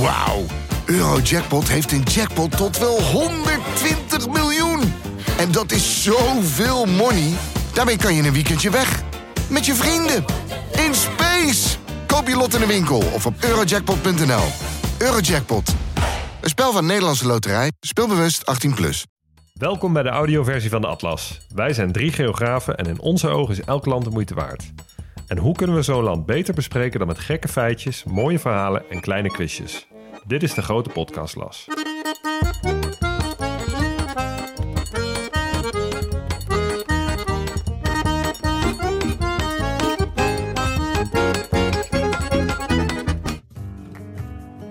Wauw. Eurojackpot heeft een jackpot tot wel 120 miljoen. En dat is zoveel money. Daarmee kan je een weekendje weg. Met je vrienden. In space. Koop je lot in de winkel of op eurojackpot.nl. Eurojackpot. Een spel van Nederlandse Loterij. Speelbewust 18+. Plus. Welkom bij de audioversie van de Atlas. Wij zijn drie geografen en in onze ogen is elk land de moeite waard. En hoe kunnen we zo'n land beter bespreken dan met gekke feitjes, mooie verhalen en kleine quizjes? Dit is de grote podcastlas.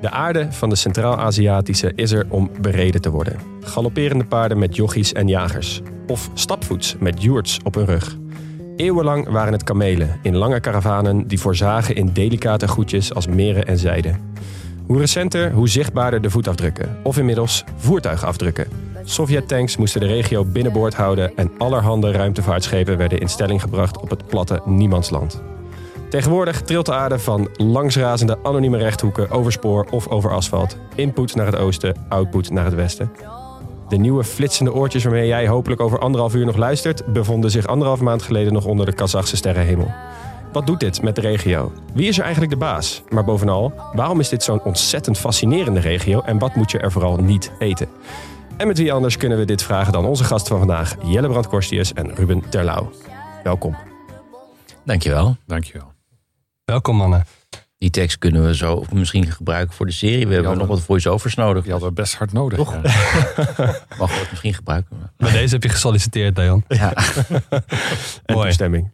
De aarde van de Centraal-Aziatische is er om bereden te worden. Galopperende paarden met jochies en jagers. Of stapvoets met joerts op hun rug. Eeuwenlang waren het kamelen in lange karavanen die voorzagen in delicate goedjes als meren en zijde. Hoe recenter, hoe zichtbaarder de voetafdrukken. Of inmiddels voertuigafdrukken. Sovjet-tanks moesten de regio binnenboord houden en allerhande ruimtevaartschepen werden in stelling gebracht op het platte niemandsland. Tegenwoordig trilt de aarde van langsrazende anonieme rechthoeken over spoor of over asfalt. Input naar het oosten, output naar het westen. De nieuwe flitsende oortjes waarmee jij hopelijk over anderhalf uur nog luistert, bevonden zich anderhalf maand geleden nog onder de Kazachse sterrenhemel. Wat doet dit met de regio? Wie is er eigenlijk de baas? Maar bovenal, waarom is dit zo'n ontzettend fascinerende regio en wat moet je er vooral niet eten? En met wie anders kunnen we dit vragen dan onze gasten van vandaag, Jelle Brand en Ruben Terlouw. Welkom. Dankjewel. Dankjewel. Welkom mannen. Die tekst kunnen we zo misschien gebruiken voor de serie. We hebben nog wat voice-overs nodig. Die hadden we best hard nodig. Toch? Ja. Mag we het misschien gebruiken. Bij deze heb je gesolliciteerd, Leon. Ja. Mooie stemming.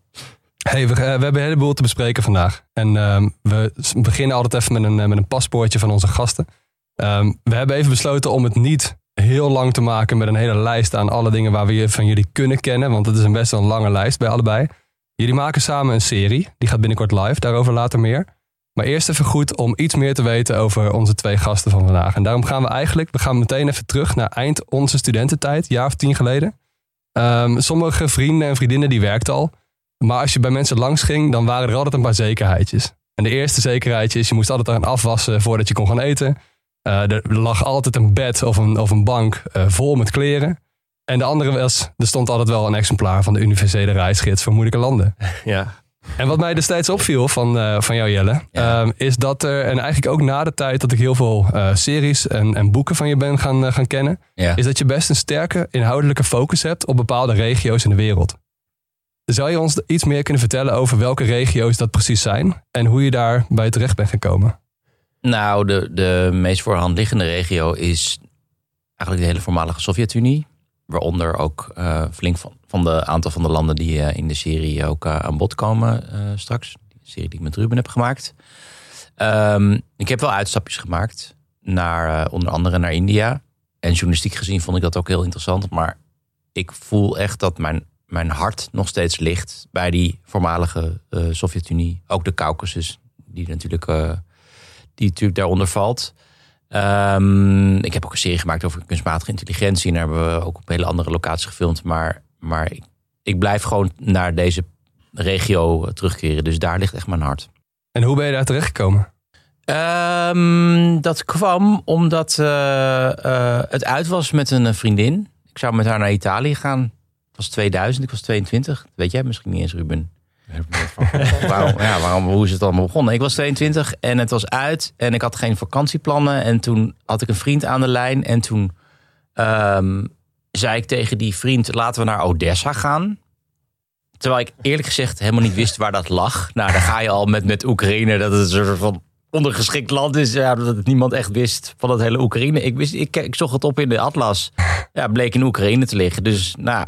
Hey, we, we, hebben een heleboel te bespreken vandaag. En um, we beginnen altijd even met een, met een paspoortje van onze gasten. Um, we hebben even besloten om het niet heel lang te maken met een hele lijst aan alle dingen waar we van jullie kunnen kennen. Want het is een best wel een lange lijst bij allebei. Jullie maken samen een serie. Die gaat binnenkort live, daarover later meer. Maar eerst even goed om iets meer te weten over onze twee gasten van vandaag. En daarom gaan we eigenlijk, we gaan meteen even terug naar eind onze studententijd, jaar of tien geleden. Um, sommige vrienden en vriendinnen die werkten al. Maar als je bij mensen langs ging, dan waren er altijd een paar zekerheidjes. En de eerste zekerheidje is, je moest altijd aan afwassen voordat je kon gaan eten. Uh, er lag altijd een bed of een, of een bank uh, vol met kleren. En de andere was, er stond altijd wel een exemplaar van de universele reisgids voor moeilijke landen. Ja. En wat mij destijds opviel van, uh, van jou Jelle, ja. uh, is dat er, en eigenlijk ook na de tijd dat ik heel veel uh, series en, en, boeken van je ben gaan, gaan kennen, ja. is dat je best een sterke inhoudelijke focus hebt op bepaalde regio's in de wereld. Zou je ons iets meer kunnen vertellen over welke regio's dat precies zijn en hoe je daar bij terecht bent gekomen? Nou, de, de meest voor de hand liggende regio is eigenlijk de hele voormalige Sovjet-Unie. Waaronder ook uh, flink van, van de aantal van de landen die uh, in de serie ook uh, aan bod komen straks. Die serie die ik met Ruben heb gemaakt. Um, ik heb wel uitstapjes gemaakt naar onder andere naar India. En journalistiek gezien vond ik dat ook heel interessant. Maar ik voel echt dat mijn, mijn hart nog steeds ligt bij die voormalige Sovjet-Unie. Ook de Caucasus, die natuurlijk, die natuurlijk daaronder valt. Um, ik heb ook een serie gemaakt over kunstmatige intelligentie. En daar hebben we ook op hele andere locaties gefilmd. Maar, maar ik, ik blijf gewoon naar deze regio terugkeren. Dus daar ligt echt mijn hart. En hoe ben je daar terechtgekomen? Um, dat kwam omdat uh, uh, het uit was met een vriendin. Ik zou met haar naar Italië gaan. Het was 2000, ik was 22. Weet jij misschien niet eens, Ruben? waarom, ja, waarom, hoe is het allemaal begonnen? Ik was 22 en het was uit en ik had geen vakantieplannen. En toen had ik een vriend aan de lijn en toen um, zei ik tegen die vriend: laten we naar Odessa gaan. Terwijl ik eerlijk gezegd helemaal niet wist waar dat lag. Nou, dan ga je al met, met Oekraïne, dat het een soort van ondergeschikt land is. Ja, dat het niemand echt wist van het hele Oekraïne. Ik, wist, ik, ik zocht het op in de atlas. Ja, bleek in Oekraïne te liggen. Dus nou,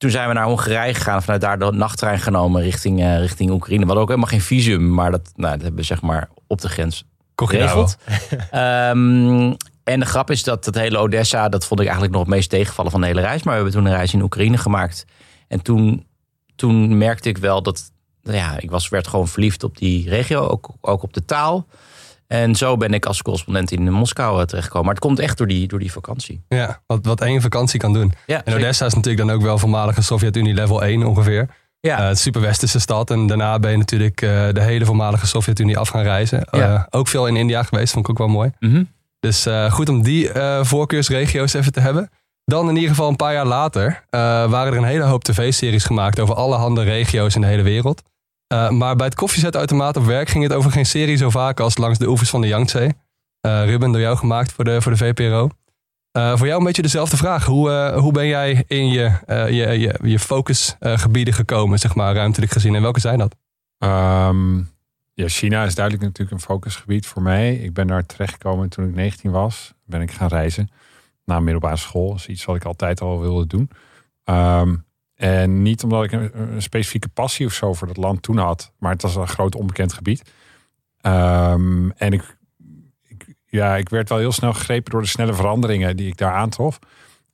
toen zijn we naar Hongarije gegaan. Vanuit daar de nachttrein genomen richting, uh, richting Oekraïne. We hadden ook helemaal geen visum. Maar dat, nou, dat hebben we zeg maar op de grens geregeld. um, en de grap is dat het hele Odessa... dat vond ik eigenlijk nog het meest tegenvallen van de hele reis. Maar we hebben toen een reis in Oekraïne gemaakt. En toen, toen merkte ik wel dat... Ja, ik was, werd gewoon verliefd op die regio. Ook, ook op de taal. En zo ben ik als correspondent in Moskou terechtgekomen. Maar het komt echt door die, door die vakantie. Ja, wat, wat één vakantie kan doen. Ja, en Odessa is natuurlijk dan ook wel voormalige Sovjet-Unie level 1 ongeveer. Ja. Eh, super westerse stad. En daarna ben je natuurlijk eh, de hele voormalige Sovjet-Unie af gaan reizen. Ja. Eh, ook veel in India geweest, vond ik ook wel mooi. Mhm. Dus eh, goed om die eh, voorkeursregio's even te hebben. Dan in ieder geval een paar jaar later eh, waren er een hele hoop tv-series gemaakt over allerhande regio's in de hele wereld. Eh, maar bij het koffiezetautomaat op werk ging het over geen serie zo vaak als langs de oevers van de Yangtze. Eh, Ruben, door jou gemaakt voor de, voor de VPRO. Eh, voor jou een beetje dezelfde vraag. Hoe, hoe ben jij in je, je, je, je focusgebieden gekomen, zeg maar, ruimtelijk gezien? En welke zijn dat? Ehm, ja, China is duidelijk natuurlijk een focusgebied voor mij. Ik ben daar terechtgekomen toen ik 19 was. Ben ik gaan reizen naar middelbare school. Dat is iets wat ik altijd al wilde doen. Ehm, en niet omdat ik een, specifieke passie of zo voor dat land toen had. Maar het was een groot onbekend gebied. Ehm, en ik, ja, ik werd wel heel snel gegrepen door de snelle veranderingen die ik daar aantrof.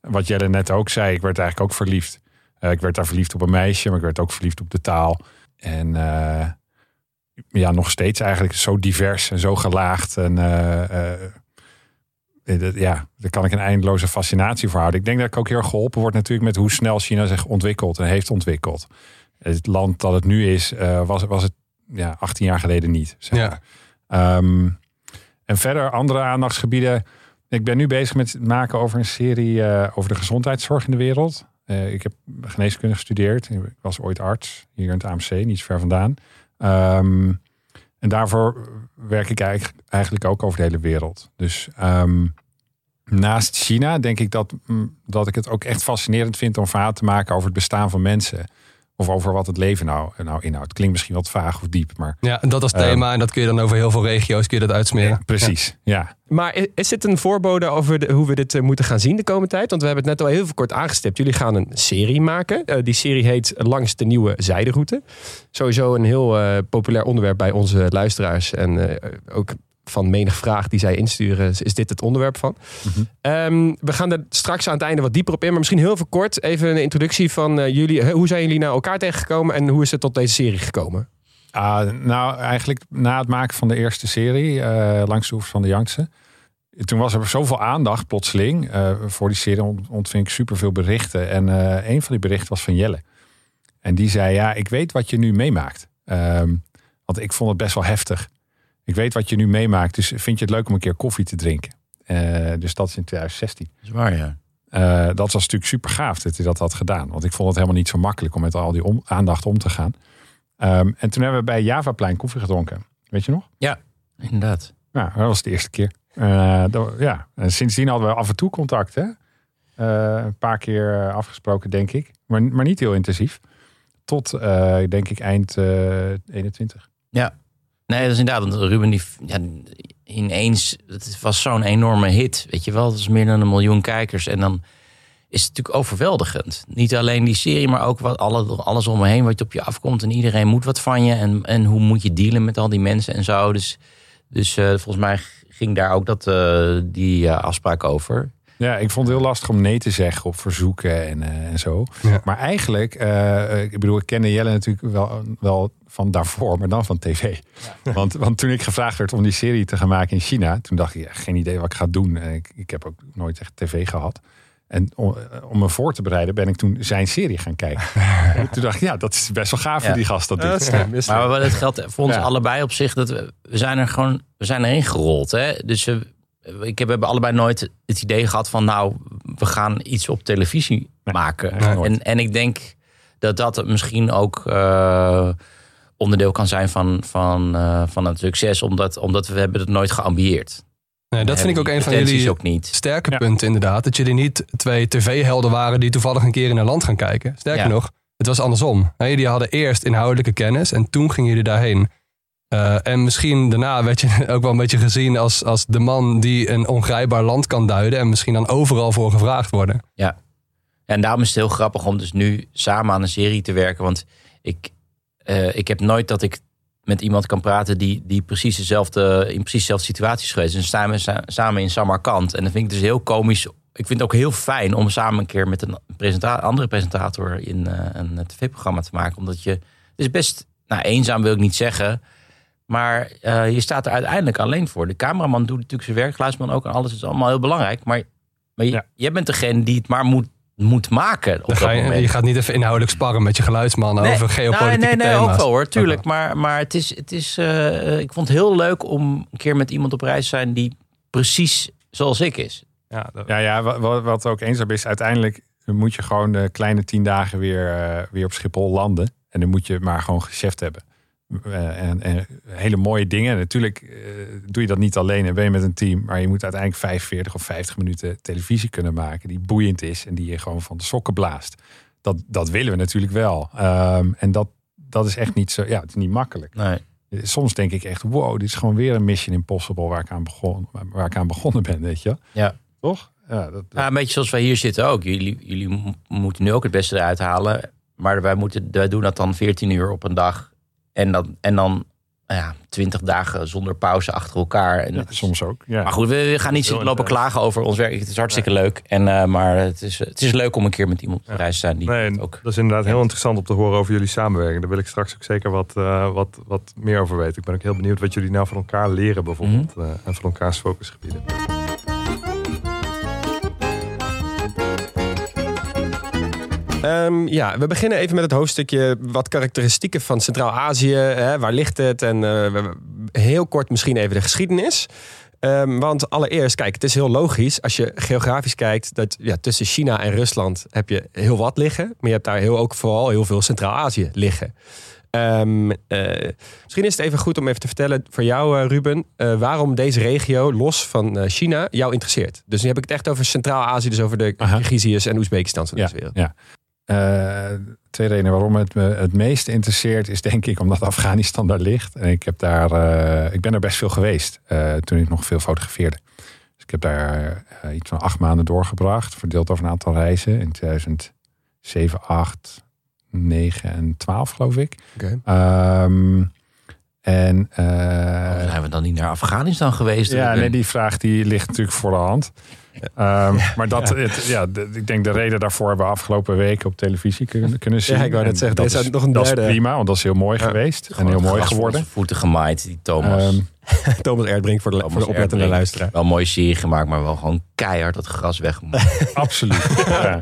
Wat Jelle net ook zei, ik werd eigenlijk ook verliefd. Eh, ik werd daar verliefd op een meisje, maar ik werd ook verliefd op de taal. En eh, ja, nog steeds eigenlijk zo divers en zo gelaagd. En eh, ja, daar kan ik een eindeloze fascinatie voor houden. Ik denk dat ik ook heel erg geholpen word natuurlijk met hoe snel China zich ontwikkelt en heeft ontwikkeld. Het land dat het nu is, eh, was, was het ja, 18 jaar geleden niet. Zeg Ja. Ehm, en verder andere aandachtsgebieden. Ik ben nu bezig met het maken over een serie eh, over de gezondheidszorg in de wereld. Eh, ik heb geneeskunde gestudeerd. Ik was ooit arts hier in het AMC, niet ver vandaan. Ehm, en daarvoor werk ik eigenlijk, ook over de hele wereld. Dus ehm, naast China denk ik dat, mm, dat ik het ook echt fascinerend vind om verhaal te maken over het bestaan van mensen. Of over wat het leven nou, nou inhoudt. Klinkt misschien wat vaag of diep, maar Ja, dat als Ehm. thema. en dat kun je dan over heel veel regio's kun je dat uitsmeren. precies. Ja. Maar is dit een voorbode over de- hoe we dit eh, moeten gaan zien de komende tijd? Want we hebben het net al heel veel kort aangestipt. Jullie gaan een serie maken. Eh, die serie heet Langs de Nieuwe Zijderoute. Sowieso een heel eh, populair onderwerp bij onze luisteraars. En eh, ook van menig vraag die zij insturen, is dit het onderwerp van. Mhm. Ehm, we gaan er straks aan het einde wat dieper op in. Maar misschien heel veel kort even een introductie van eh, jullie. Hoe zijn jullie naar elkaar tegengekomen en hoe is het tot deze serie gekomen? Ah, nou, eigenlijk na het maken van de eerste serie, eh, Langs de Oevers van de Yangtze. Toen was er zoveel aandacht plotseling. eh, voor die serie ont- ontving ik superveel berichten. En een van die berichten was van Jelle. En die zei, ja, ik weet wat je nu meemaakt. Ehm, want ik vond het best wel heftig. Ik weet wat je nu meemaakt, dus vind je het leuk om een keer koffie te drinken? Eh, dus dat is in 2016. Dat is waar, ja. Eh, dat was natuurlijk super gaaf dat hij dat had gedaan. Want ik vond het helemaal niet zo makkelijk om met al die om- aandacht om te gaan. Ehm, en toen hebben we bij Javaplein koffie gedronken. Weet je nog? Inderdaad. Ja, dat was de eerste keer. Eh, dat- ja. En sindsdien hadden we af en toe contact. Hè? Eh, een paar keer afgesproken, denk ik. Maar, maar niet heel intensief. Tot, eh, denk ik, eind eh 21. Nee, dat is inderdaad. Want Ruben, die, ja, ineens, het was zo'n enorme hit. Weet je wel, het is meer dan een miljoen kijkers. En dan is het natuurlijk overweldigend. Niet alleen die serie, maar ook wat, alle, alles om me heen wat op je afkomt. En iedereen moet wat van je. En, en hoe moet je dealen met al die mensen en zo. Dus, dus eh, volgens mij ging daar ook dat, eh, die eh, afspraak over. Ja, ik vond het heel lastig om nee te zeggen op verzoeken en, eh, en zo. Ja. Maar eigenlijk, eh, ik bedoel, ik kende Jelle natuurlijk wel, wel van daarvoor, maar dan van tv. Want, want toen ik gevraagd werd om die serie te gaan maken in China, toen dacht ik, ja, geen idee wat ik ga doen. En ik, ik heb ook nooit echt tv gehad. En om, om me voor te bereiden ben ik toen zijn serie gaan kijken. En toen dacht ik, ja, dat is best wel gaaf Ja. voor die gast dat doet. Maar het geldt voor ons Ja. allebei op zich. Dat we, we zijn er gewoon we zijn erin gerold. Hè? Dus we, ik heb, we hebben allebei nooit het idee gehad van... nou, we gaan iets op televisie maken. nee, en, en ik denk dat dat misschien ook eh, onderdeel kan zijn van, van, eh, van het succes. Omdat, omdat we hebben het nooit geambieerd. Nee, dat vind ik ook hebben een van jullie ook niet. sterke Ja. punten inderdaad. Dat jullie niet twee tv-helden waren die toevallig een keer in een land gaan kijken. Sterker Ja. nog, het was andersom. Jullie hadden eerst inhoudelijke kennis en toen gingen jullie daarheen. Eh, en misschien daarna werd je ook wel een beetje gezien als, als de man die een ongrijpbaar land kan duiden. En misschien dan overal voor gevraagd worden. En daarom is het heel grappig om dus nu samen aan een serie te werken. Want ik, eh, ik heb nooit dat ik met iemand kan praten die, die precies dezelfde, in precies dezelfde situatie is geweest. En staan we sa- samen in Samarkand. En dat vind ik dus heel komisch. Ik vind het ook heel fijn om samen een keer met een presenta andere presentator in eh, een tv-programma te maken. Omdat je, het is best, nou eenzaam wil ik niet zeggen. Maar eh, je staat er uiteindelijk alleen voor. De cameraman doet natuurlijk zijn werk, geluidsman ook en alles is allemaal heel belangrijk. Maar, maar je, Ja. jij bent degene die het maar moet moet maken op Dan dat ga je, moment. je gaat niet even inhoudelijk sparren met je geluidsman Nee, over geopolitieke nee, nee, nee, thema's. ook wel hoor, tuurlijk. Maar, maar het is, het is, eh, ik vond het heel leuk om een keer met iemand op reis te zijn die precies zoals ik is. Ja, dat- Ja, ja wat, wat- ook eens is, uiteindelijk moet je gewoon de kleine tien dagen weer, eh, weer op Schiphol landen. En dan moet je maar gewoon geschäft hebben. Eh, en, en hele mooie dingen. Natuurlijk eh, doe je dat niet alleen en ben je met een team. Maar je moet uiteindelijk 45 of 50 minuten televisie kunnen maken. Die boeiend is en die je gewoon van de sokken blaast. Dat, dat willen we natuurlijk wel. Ehm, en dat, dat is echt niet zo. Ja, het is niet makkelijk. Nee. Soms denk ik echt, wow, dit is gewoon weer een Mission Impossible waar ik aan, begon, waar ik aan begonnen ben, weet je. Ja. Toch? Ja, dat, dat- Ja, een beetje zoals wij hier zitten ook. Jullie, jullie mo- moeten nu ook het beste eruit halen. Maar wij, moeten, wij doen dat dan 14 uur op een dag. En dan, en dan ja, 20 dagen zonder pauze achter elkaar. En ja, het is- soms ook. Ja. Maar goed, we, we gaan niet Heel lopen klagen over ons werk. Het is hartstikke leuk. En, eh, maar het is, het is leuk om een keer met iemand op reis te zijn. Die Nee, ook dat is inderdaad heel interessant om te horen over jullie samenwerking. Daar wil ik straks ook zeker wat, eh, wat, wat meer over weten. Ik ben ook heel benieuwd wat jullie nou van elkaar leren bijvoorbeeld. Mhm. eh, en van elkaars focusgebieden. Ehm, ja, we beginnen even met het hoofdstukje wat karakteristieken van Centraal-Azië. Waar ligt het? En eh, heel kort misschien even de geschiedenis. Ehm, want allereerst, kijk, het is heel logisch als je geografisch kijkt dat ja, tussen China en Rusland heb je heel wat liggen. Maar je hebt daar heel, ook vooral heel veel Centraal-Azië liggen. Ehm, eh, misschien is het even goed om even te vertellen voor jou, eh, Ruben, waarom deze regio los van China jou interesseert. Dus nu heb ik het echt over Centraal-Azië, dus over de Aha. Kirgiziërs en Oezbekistan van ja, deze wereld. ja. Eh, twee redenen waarom het me het meest interesseert is denk ik omdat Afghanistan daar ligt. En ik, heb daar, eh, ik ben er best veel geweest eh, toen ik nog veel fotografeerde. Dus ik heb daar eh, iets van acht maanden doorgebracht, verdeeld over een aantal reizen in 2007, 8, 9 en 12 geloof ik. Oké. Ehm, en eh, Waarom zijn we dan niet naar Afghanistan geweest? ja, nee, die vraag die ligt natuurlijk voor de hand. Ehm, maar dat, Het, ja, de- ik denk de reden daarvoor hebben we afgelopen weken op televisie kunnen, kunnen zien. Ja, ik wou net En zeggen, dat is, nog een dat derde. is prima, want dat is heel mooi Ja. geweest. Gewoon en heel mooi geworden. voeten gemaaid, die Thomas. Ehm, Thomas Erdbrink voor de, Thomas voor de oplettende Erdbrink. luisteraar. Wel een mooie serie gemaakt, maar wel gewoon keihard dat gras weg. absoluut. ja.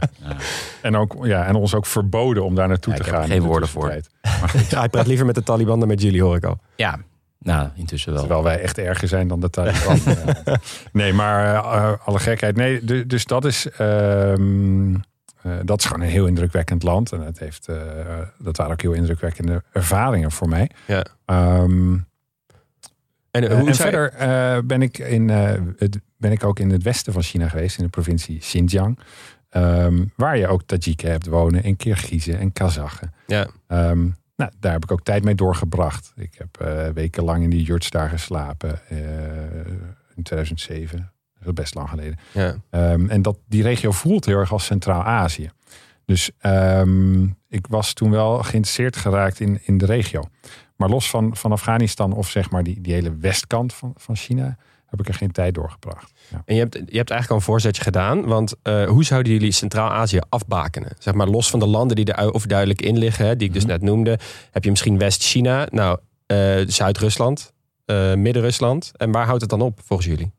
En, ook, ja, en ons ook verboden om daar naartoe Ja, te ik heb gaan. geen woorden voor. tussentijd. Ja, hij praat liever met de Taliban dan met jullie, hoor ik al. Ja, nou, intussen wel. Terwijl wij echt erger zijn dan de Taliban. Ja. nee, maar eh, eh, alle gekheid. Nee, du- dus dat is, ehm, eh, dat is gewoon een heel indrukwekkend land. En het heeft, eh, dat waren ook heel indrukwekkende ervaringen voor mij. Ja. Ehm, En, Eh, hoe en verder eh, ben, ik in, eh, het, ben ik ook in het westen van China geweest, in de provincie Xinjiang. Ehm, waar je ook Tajiken hebt wonen en Kirgizen en Kazachen. Ja. Ehm, nou, daar heb ik ook tijd mee doorgebracht. Ik heb eh, wekenlang in die yurts daar geslapen eh, in 2007. Dat is best lang geleden. Ja. Ehm, en dat, die regio voelt heel erg als Centraal-Azië. Dus ehm, ik was toen wel geïnteresseerd geraakt in, in de regio. Maar los van, van Afghanistan of zeg maar die, die hele westkant van, van China... heb ik er geen tijd doorgebracht. Ja. En je hebt, je hebt eigenlijk al een voorzetje gedaan. Want eh, hoe zouden jullie Centraal-Azië afbakenen? Zeg maar los van de landen die er overduidelijk in liggen, hè, die ik dus Mhm. net noemde. Heb je misschien West-China, nou, eh, Zuid-Rusland, eh, Midden-Rusland. En waar houdt het dan op volgens jullie?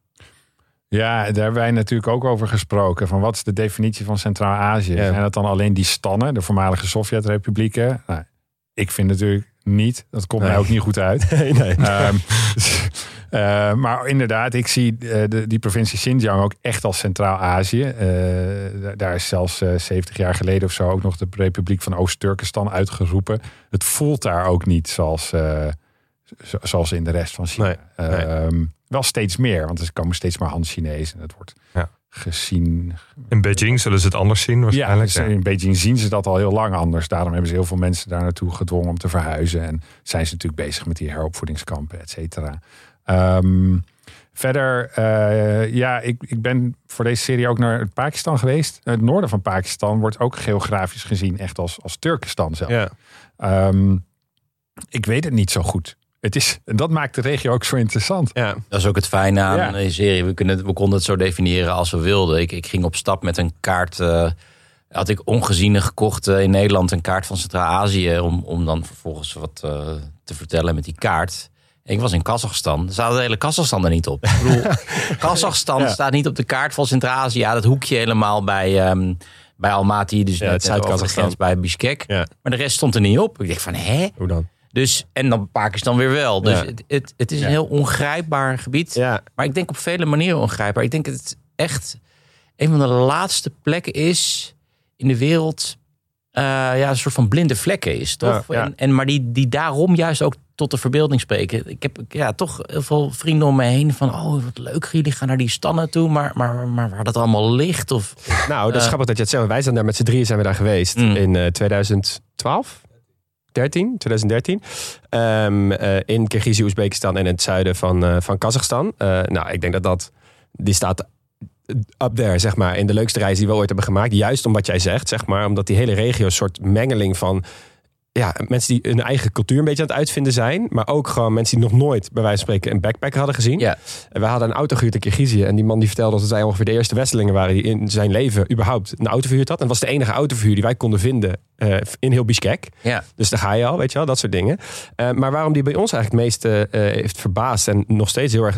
Ja, daar hebben wij natuurlijk ook over gesproken. Van wat is de definitie van Centraal-Azië? Ja. Zijn dat dan alleen die stannen, de voormalige Sovjet-republieken? Nou, ik vind natuurlijk niet. Dat komt mij ook niet goed uit. Nee, nee. Ehm, eh, maar inderdaad, ik zie eh, de, die provincie Xinjiang ook echt als Centraal-Azië. Eh, daar- is zelfs eh, 70 jaar geleden of zo ook nog de Republiek van Oost-Turkestan uitgeroepen. Het voelt daar ook niet zoals, eh, zo- zoals in de rest van China. Nee, nee. Ehm, wel steeds meer, want er komen steeds maar Han-Chinezen. En het wordt Ja. gezien. In Beijing zullen ze het anders zien Ja, waarschijnlijk. dus in Beijing zien ze dat al heel lang anders. Daarom hebben ze heel veel mensen daar naartoe gedwongen om te verhuizen. En zijn ze natuurlijk bezig met die heropvoedingskampen, et cetera. Ehm, verder, eh, ja, ik, ik ben voor deze serie ook naar Pakistan geweest. Het noorden van Pakistan wordt ook geografisch gezien echt als, als Turkestan zelf. Ja. Ehm, ik weet het niet zo goed. Het is, en dat maakt de regio ook zo interessant. ja. Dat is ook het fijne aan Ja. deze serie. We, kunnen, we konden het zo definiëren als we wilden. Ik, ik ging op stap met een kaart. eh, had ik ongeziene gekocht eh, in Nederland. Een kaart van Centraal-Azië. Om, om dan vervolgens wat eh, te vertellen met die kaart. Ik was in Kazachstan. Er staat de hele Kazachstan er niet op. Ik bedoel, Kazachstan Ja. staat niet op de kaart van Centraal-Azië. Ja, dat hoekje helemaal bij, ehm, bij Almaty, dus Ja, net Zuid-Kazachstan. bij Bishkek. Ja. Maar de rest stond er niet op. Ik dacht van, hè? Hoe dan? Dus, en dan Pakistan weer wel. Dus het, het, het is een heel ongrijpbaar gebied. Maar ik denk op vele manieren ongrijpbaar. Ik denk dat het echt een van de laatste plekken is in de wereld. Eh, ja, een soort van blinde vlekken is, toch? Ja, ja. En, en, maar die, die daarom juist ook tot de verbeelding spreken. Ik heb ja, toch heel veel vrienden om me heen van... oh, wat leuk, jullie gaan naar die stannen toe. Maar, maar, maar waar dat allemaal ligt of... nou, dat is Eh. grappig dat je het zegt. Wij zijn daar met z'n drieën zijn we daar geweest Mm. in eh 2012. 13, 2013. Ehm, eh, in Kirgizië, Oezbekistan en in het zuiden van, eh, van Kazachstan. Nou, ik denk dat dat... Die staat up there, zeg maar, in de leukste reis die we ooit hebben gemaakt. Juist om wat jij zegt, zeg maar. Omdat die hele regio een soort mengeling van... Ja, mensen die hun eigen cultuur een beetje aan het uitvinden zijn. Maar ook gewoon mensen die nog nooit, bij wijze van spreken, een backpacker hadden gezien. Ja. En wij hadden een auto gehuurd in Kirgizië. En die man die vertelde dat wij ongeveer de eerste Westelingen waren... die in zijn leven überhaupt een auto verhuurd had. En dat was de enige autoverhuur die wij konden vinden eh, in heel Bishkek. Ja. Dus daar ga je al, weet je wel, dat soort dingen. Eh, maar waarom die bij ons eigenlijk het meest eh, heeft verbaasd... en nog steeds heel erg,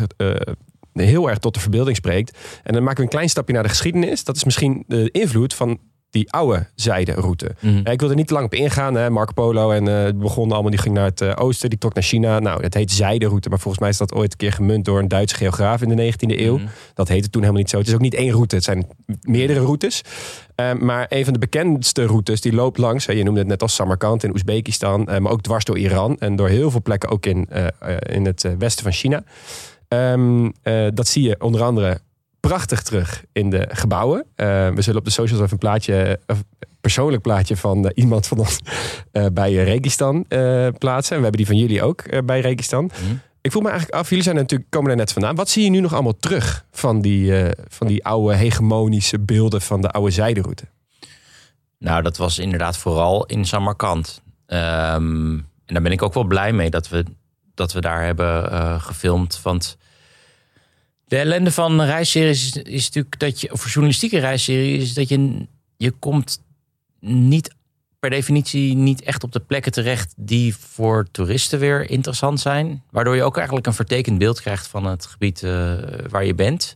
heel erg tot de verbeelding spreekt... en dan maken we een klein stapje naar de geschiedenis. Dat is misschien de invloed van die oude zijderoute. Mhm. Ik wil er niet te lang op ingaan. Hè. Marco Polo en eh, het begon allemaal, die ging naar het eh, oosten, die trok naar China. Nou, het heet zijderoute, maar volgens mij is dat ooit een keer gemunt door een Duitse geograaf in de 19e eeuw. Mhm. Dat heette toen helemaal niet zo. Het is ook niet één route, het zijn meerdere routes. Eh, maar een van de bekendste routes, die loopt langs, hè, je noemde het net als Samarkand in Oezbekistan, maar ook dwars door Iran en door heel veel plekken ook in, in het westen van China. Ehm, eh, dat zie je onder andere prachtig terug in de gebouwen. Eh, we zullen op de socials even een plaatje, een persoonlijk plaatje van eh, iemand van ons eh, bij Registan plaatsen. En we hebben die van jullie ook bij Registan. Mhm. Ik voel me eigenlijk af, jullie zijn natuurlijk, komen er net vandaan. Wat zie je nu nog allemaal terug van die, van die oude hegemonische beelden van de oude zijderoute? Nou, dat was inderdaad vooral in Samarkand. Ehm, en daar ben ik ook wel blij mee dat we, dat we daar hebben eh, gefilmd. Want de ellende van reisseries is, is natuurlijk dat je, een journalistieke reisserie, is dat je, je komt niet per definitie niet echt op de plekken terecht die voor toeristen weer interessant zijn. Waardoor je ook eigenlijk een vertekend beeld krijgt van het gebied eh, waar je bent.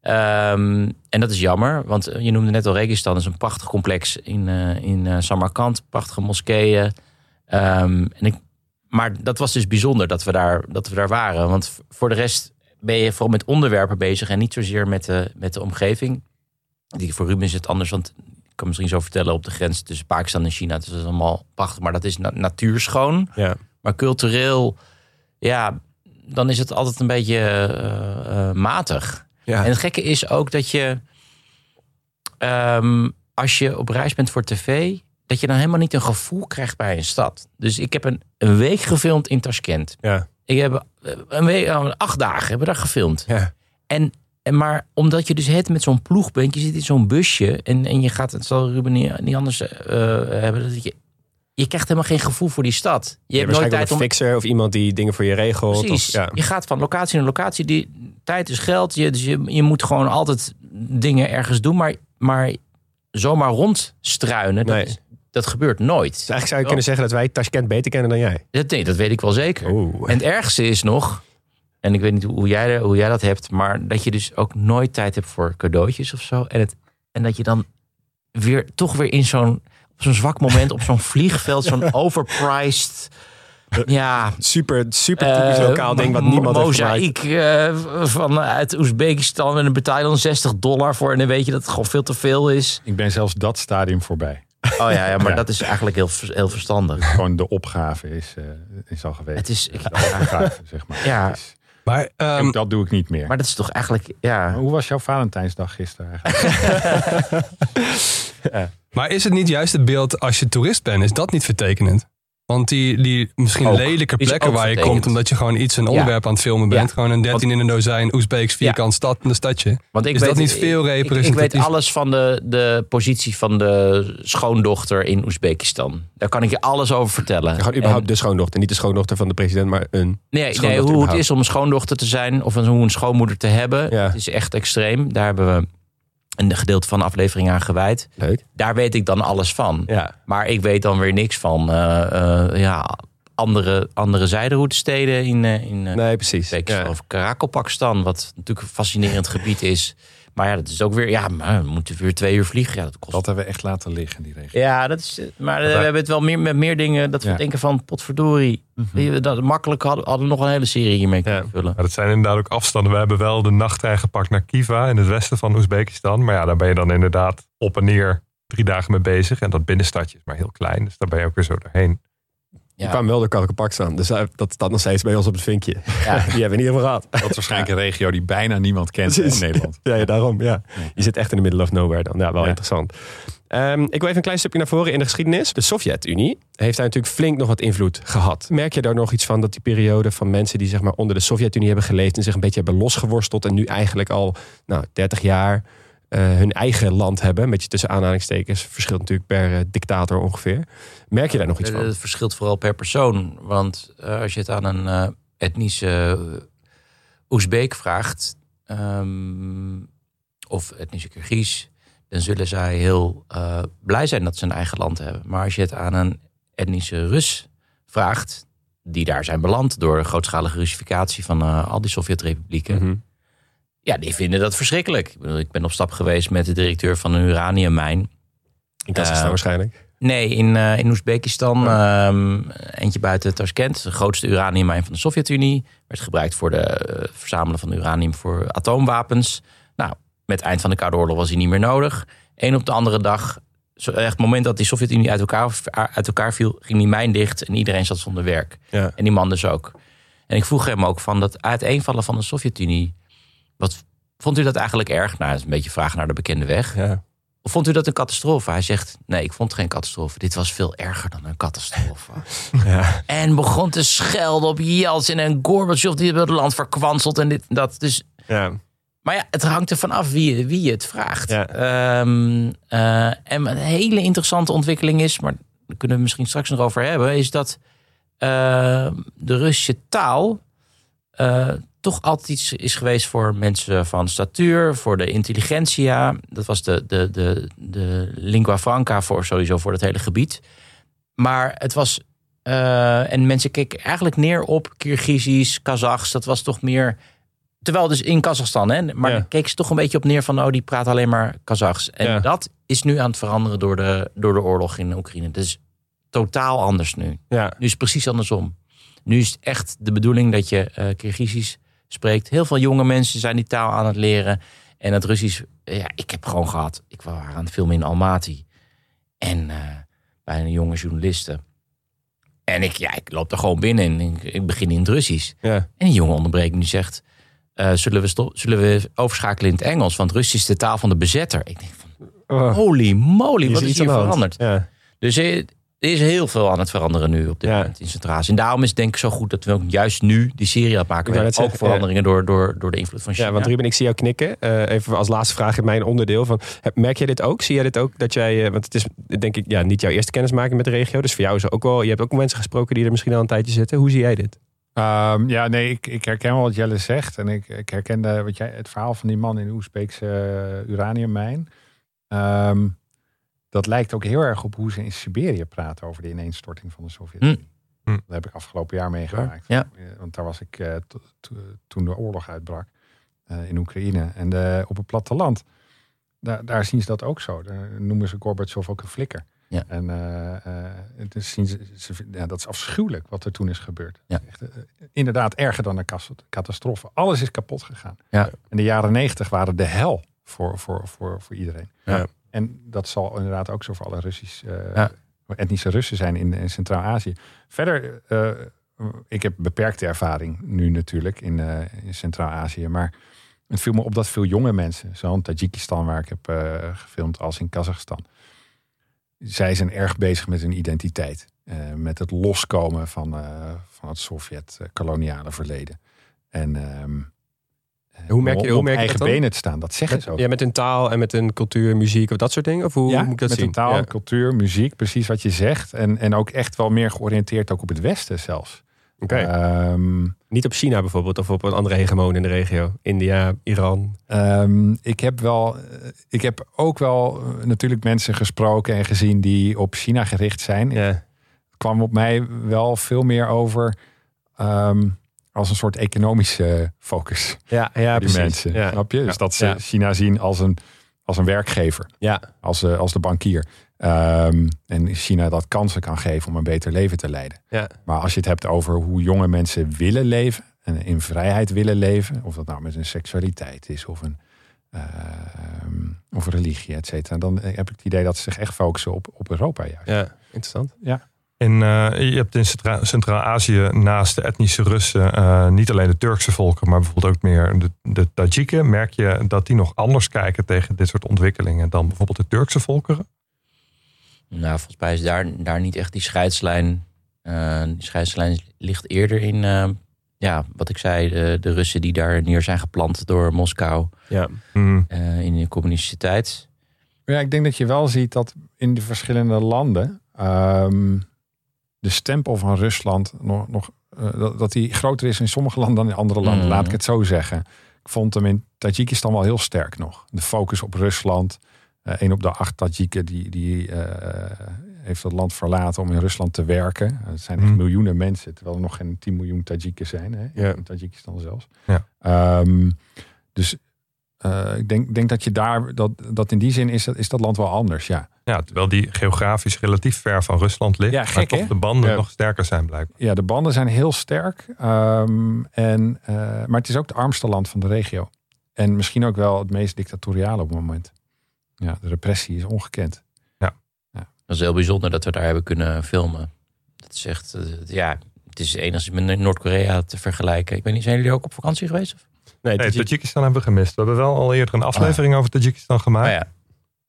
Ehm, en dat is jammer, want je noemde net al Registan, is een prachtig complex in, eh, in Samarkand, prachtige moskeeën. Ehm, en ik, maar dat was dus bijzonder dat we daar, dat we daar waren. Want voor de rest ben je vooral met onderwerpen bezig en niet zozeer met de, met de omgeving. Die voor Ruben is het anders, want ik kan misschien zo vertellen op de grens tussen Pakistan en China. Dus dat is allemaal prachtig, maar dat is na- natuurschoon. Ja. Maar cultureel, ja, dan is het altijd een beetje eh, eh, matig. Ja. En het gekke is ook dat je, ehm, als je op reis bent voor tv, dat je dan helemaal niet een gevoel krijgt bij een stad. Dus ik heb een, een week gefilmd in Tashkent. Ja. Ik heb eh, een week, eh, acht dagen hebben we daar gefilmd. Ja. En, en maar omdat je dus het met zo'n ploeg bent, je zit in zo'n busje en, en je gaat, het zal Ruben niet, niet anders eh, hebben, dat je, je krijgt helemaal geen gevoel voor die stad. Je, hebt nooit tijd een om fixer of iemand die dingen voor je regelt. Precies. Of, ja. Je gaat van locatie naar locatie. Die, tijd is geld. Je, dus je, je moet gewoon altijd dingen ergens doen. Maar, maar zomaar rondstruinen, dat, Nee. is- dat gebeurt nooit. Dus eigenlijk zou je kunnen zeggen dat wij Tashkent beter kennen dan jij. Dat, nee, dat weet ik wel zeker. Oeh. En het ergste is nog... En ik weet niet hoe jij, hoe jij dat hebt... maar dat je dus ook nooit tijd hebt voor cadeautjes of zo. En, het, en dat je dan weer toch weer in zo'n... op zo'n zwak moment op zo'n vliegveld... zo'n overpriced... Ja, Super, super typisch eh, lokaal ding wat niemand heeft gemaakt. Mozaïek eh, vanuit Oezbekistan en dan betaal je dan 60 dollar voor. En dan weet je dat het gewoon veel te veel is. Ik ben zelfs dat stadium voorbij. Oh ja, ja maar Ja. dat is eigenlijk heel, heel verstandig. Gewoon de opgave is, eh, is al geweest. Het is, ik- de opgave, zeg maar. Ja. Het is- Maar ehm, dat doe ik niet meer. maar dat is toch eigenlijk, Maar ja. hoe was jouw Valentijnsdag gisteren eigenlijk? Maar is het niet juist het beeld als je toerist bent? Is dat niet vertekenend? Want die, die misschien Ook. lelijke plekken waar je vertekend. komt... omdat je gewoon iets, een onderwerp aan het filmen bent. Ja. Gewoon een 13 in een dozijn Oezbeeks vierkant stad, een stadje. Want ik Is weet, dat niet veel ik- ik, ik, representatief? weet alles van de, de positie van de schoondochter in Oezbekistan. Daar kan ik je alles over vertellen. Gewoon überhaupt En- de schoondochter. Niet de schoondochter van de president, maar een Nee, nee hoe het is om een schoondochter te zijn of een, hoe een schoonmoeder te hebben. Ja. Het is echt extreem. Daar hebben we een gedeelte van de aflevering aan gewijd. Leuk. Daar weet ik dan alles van. Ja. Maar ik weet dan weer niks van eh, eh, ja, andere, andere zijderoutesteden in, eh, in Nee, precies. Ja. of Karakalpakstan, wat natuurlijk een fascinerend gebied is. Maar ja, dat is ook weer, ja, maar we moeten weer twee uur vliegen. Ja, dat kost. Dat hebben we echt laten liggen, die regio. Ja, dat is, maar we hebben het wel meer met meer dingen dat we Ja. denken van potverdorie. Die we Dat, makkelijk hadden, hadden we nog een hele serie hiermee kunnen Ja. vullen. Maar dat zijn inderdaad ook afstanden. We hebben wel de nachttrein gepakt naar Kiva in het westen van Oezbekistan. Maar ja, daar ben je dan inderdaad op en neer drie dagen mee bezig. En dat binnenstadje is maar heel klein. Dus daar ben je ook weer zo doorheen. Ja. kwam wel door Karkenpakstan. Dus eh, dat staat nog steeds bij ons op het vinkje. Ja. Die hebben we in ieder geval gehad. Dat is waarschijnlijk een regio die bijna niemand kent in. Nederland. Ja, ja, daarom. Ja. Je zit echt in de middle of nowhere dan. Ja, wel Ja. interessant. Ehm, ik wil even een klein stukje naar voren in de geschiedenis. De Sovjet-Unie heeft daar natuurlijk flink nog wat invloed gehad. Merk je daar nog iets van dat die periode van mensen die zeg maar onder de Sovjet-Unie hebben geleefd en zich een beetje hebben losgeworsteld en nu eigenlijk al nou, 30 jaar hun eigen land hebben, een beetje tussen aanhalingstekens, verschilt natuurlijk per eh, dictator ongeveer. Merk je daar nog iets Eh, van? Het verschilt vooral per persoon. Want eh, als je het aan een eh, etnische Oezbeek vraagt, ehm, of etnische Kirgiz, dan zullen zij heel eh, blij zijn dat ze een eigen land hebben. Maar als je het aan een etnische Rus vraagt, die daar zijn beland door grootschalige Russificatie van eh, al die Sovjet-republieken, Mhm. Ja, die vinden dat verschrikkelijk. Ik, bedoel, ik ben op stap geweest met de directeur van een uraniummijn. In Kazachstan Eh, waarschijnlijk. Nee, in, eh, in Oezbekistan. ehm, eentje buiten Tashkent. De grootste uraniummijn van de Sovjet-Unie. Werd gebruikt voor de eh, verzamelen van uranium voor atoomwapens. Nou, met het eind van de Koude Oorlog was hij niet meer nodig. Eén op de andere dag, zo, echt het moment dat die Sovjet-Unie uit elkaar, uit elkaar viel, ging die mijn dicht en iedereen zat zonder werk. Ja. En die man dus ook. En ik vroeg hem ook van dat uiteenvallen van de Sovjet-Unie. Wat vond u dat eigenlijk erg? Nou, dat is een beetje vragen naar de bekende weg. Ja. Of vond u dat een catastrofe? Hij zegt, nee, ik vond het geen catastrofe. Dit was veel erger dan een catastrofe. Ja. en begon te schelden op Yeltsin en Gorbachev... die het land verkwanseld en dit en dat. Dus, Ja. maar ja, het hangt er vanaf wie, wie je het vraagt. Ja. Ehm, eh, en een hele interessante ontwikkeling is... maar daar kunnen we misschien straks nog over hebben... is dat eh, de Russische taal... eh, toch altijd iets is geweest voor mensen van statuur, voor de intelligentsia. Dat was de, de, de, de lingua franca voor sowieso voor het hele gebied. Maar het was. eh, en mensen keken eigenlijk neer op Kirgizisch, Kazachs. Dat was toch meer. Terwijl dus in Kazachstan, hè, maar Ja. keken ze toch een beetje op neer van, oh, die praat alleen maar Kazachs. En Ja. dat is nu aan het veranderen door de, door de oorlog in Oekraïne. Dat is totaal anders nu. Ja. Nu is het precies andersom. Nu is het echt de bedoeling dat je eh Kirgizisch spreekt. Heel veel jonge mensen zijn die taal aan het leren. En het Russisch, eh, ja, ik heb gewoon gehad. Ik was aan het filmen in Almaty. En eh, bij een jonge journaliste. En ik, ja, ik loop er gewoon binnen en ik, ik begin in het Russisch. Ja. En die jongen onderbreekt die zegt... eh, zullen, we stop, zullen we overschakelen in het Engels? Want Russisch is de taal van de bezetter. Ik denk van, Oh, holy moly, wat is iets hier veranderd? Ja. Dus er is heel veel aan het veranderen nu op dit Ja. moment in Centraal-Azië. En daarom is het denk ik zo goed dat we ook juist nu die serie aan het maken net Ook zeggen, veranderingen door, door, door de invloed van China. Ja, want Ruben, ik zie jou knikken. Eh, even als laatste vraag in mijn onderdeel. Van, heb- merk jij dit ook? Zie jij dit ook? Dat jij, eh, want het is denk ik ja, niet jouw eerste kennismaking met de regio. Dus voor jou is er ook wel, je hebt ook mensen gesproken die er misschien al een tijdje zitten. Hoe zie jij dit? Ehm, ja, nee, ik, ik herken wel wat Jelle zegt. En ik, ik herken wat jij, het verhaal van die man in de Oezbeekse eh, uraniummijn. Ehm, dat lijkt ook heel erg op hoe ze in Siberië praten over de ineenstorting van de Sovjet-Unie. Hm. Dat heb ik afgelopen jaar meegemaakt. Ja. Eh, Want daar was ik eh, to- to- toen de oorlog uitbrak eh, in Oekraïne. En de, op het platteland, daar, daar zien ze dat ook zo. Daar noemen ze Gorbachev ook een flikker. Ja. En eh, eh, het is zien ze, ze- ja, dat is afschuwelijk wat er toen is gebeurd. Ja. Echt, inderdaad erger dan een catastrofe. Alles is kapot gegaan. Ja. En de jaren negentig waren de hel voor, voor, voor, voor iedereen. Ja. En dat zal inderdaad ook zo voor alle Russisch, eh, Ja. etnische Russen zijn in, in Centraal-Azië. Verder, eh, ik heb beperkte ervaring nu natuurlijk in, eh, in Centraal-Azië. Maar het viel me op dat veel jonge mensen, zo in Tajikistan waar ik heb gefilmd, als in Kazachstan. Zij zijn erg bezig met hun identiteit. met het loskomen van, van het Sovjet-koloniale verleden. En ehm, Hoe merk je- hoe op merk je eigen dat benen te staan, dat zeggen ze ook. Ja, met hun taal en met hun cultuur, muziek of dat soort dingen? Of hoe Ja, moet ik dat met zien? een taal, Ja. cultuur, muziek, precies wat je zegt. En, en ook echt wel meer georiënteerd ook op het Westen zelfs. Oké. Ehm, Niet op China bijvoorbeeld of op een andere hegemoon in de regio. India, Iran. ehm, ik, heb wel, eh, ik heb ook wel eh, natuurlijk mensen gesproken en gezien die op China gericht zijn. Ja. kwam op mij wel veel meer over ehm, als een soort economische focus. Ja, ja die mensen. Ja. Snap je? Dus dat ze Ja. China zien als een, als een werkgever, Ja, als, eh, als de bankier. Ehm, en China dat kansen kan geven om een beter leven te leiden. ja. Maar als je het hebt over hoe jonge mensen willen leven en in vrijheid willen leven, of dat nou met een seksualiteit is of een ehm, of religie, et cetera, dan heb ik het idee dat ze zich echt focussen op, op Europa juist. ja, interessant. In, eh, je hebt in Centra- Centraal-Azië naast de etnische Russen eh, niet alleen de Turkse volken, maar bijvoorbeeld ook meer de, de Tajiken. Merk je dat die nog anders kijken tegen dit soort ontwikkelingen dan bijvoorbeeld de Turkse volkeren? Nou, volgens mij is daar, daar niet echt die scheidslijn. eh, die scheidslijn ligt eerder in, eh, ja, wat ik zei, de, de Russen die daar neer zijn geplant door Moskou Ja, Hmm. eh, in de communistische tijd. Maar ja, ik denk dat je wel ziet dat in de verschillende landen ehm, de stempel van Rusland nog, nog eh, dat, die groter is in sommige landen dan in andere landen. Mhm. Laat ik het zo zeggen. Ik vond hem in Tajikistan wel heel sterk nog. De focus op Rusland. Eh een op de acht Tajiken die, die eh, heeft het land verlaten om in Rusland te werken. Het zijn echt Mhm. miljoenen mensen, terwijl er nog geen 10 miljoen Tajiken zijn. Hè? In Tajikistan zelfs. Ehm, dus ik denk, denk dat je daar, dat, dat in die zin is dat, is dat land wel anders, ja. Ja, terwijl die geografisch relatief ver van Rusland ligt, Ja, maar gek, toch hè? de banden Ja. nog sterker zijn blijkbaar. Ja, de banden zijn heel sterk. ehm, en, eh, maar het is ook het armste land van de regio. En misschien ook wel het meest dictatoriale op het moment. Ja, de repressie is ongekend. Dat is heel bijzonder dat we daar hebben kunnen filmen. Dat is echt, eh, ja, het is enigszins met Noord-Korea te vergelijken. Ik weet niet, zijn jullie ook op vakantie geweest? Of? nee, Nee, Tajik- Tajikistan hebben we gemist. We hebben wel al eerder een aflevering over Tajikistan gemaakt. Ah, ja.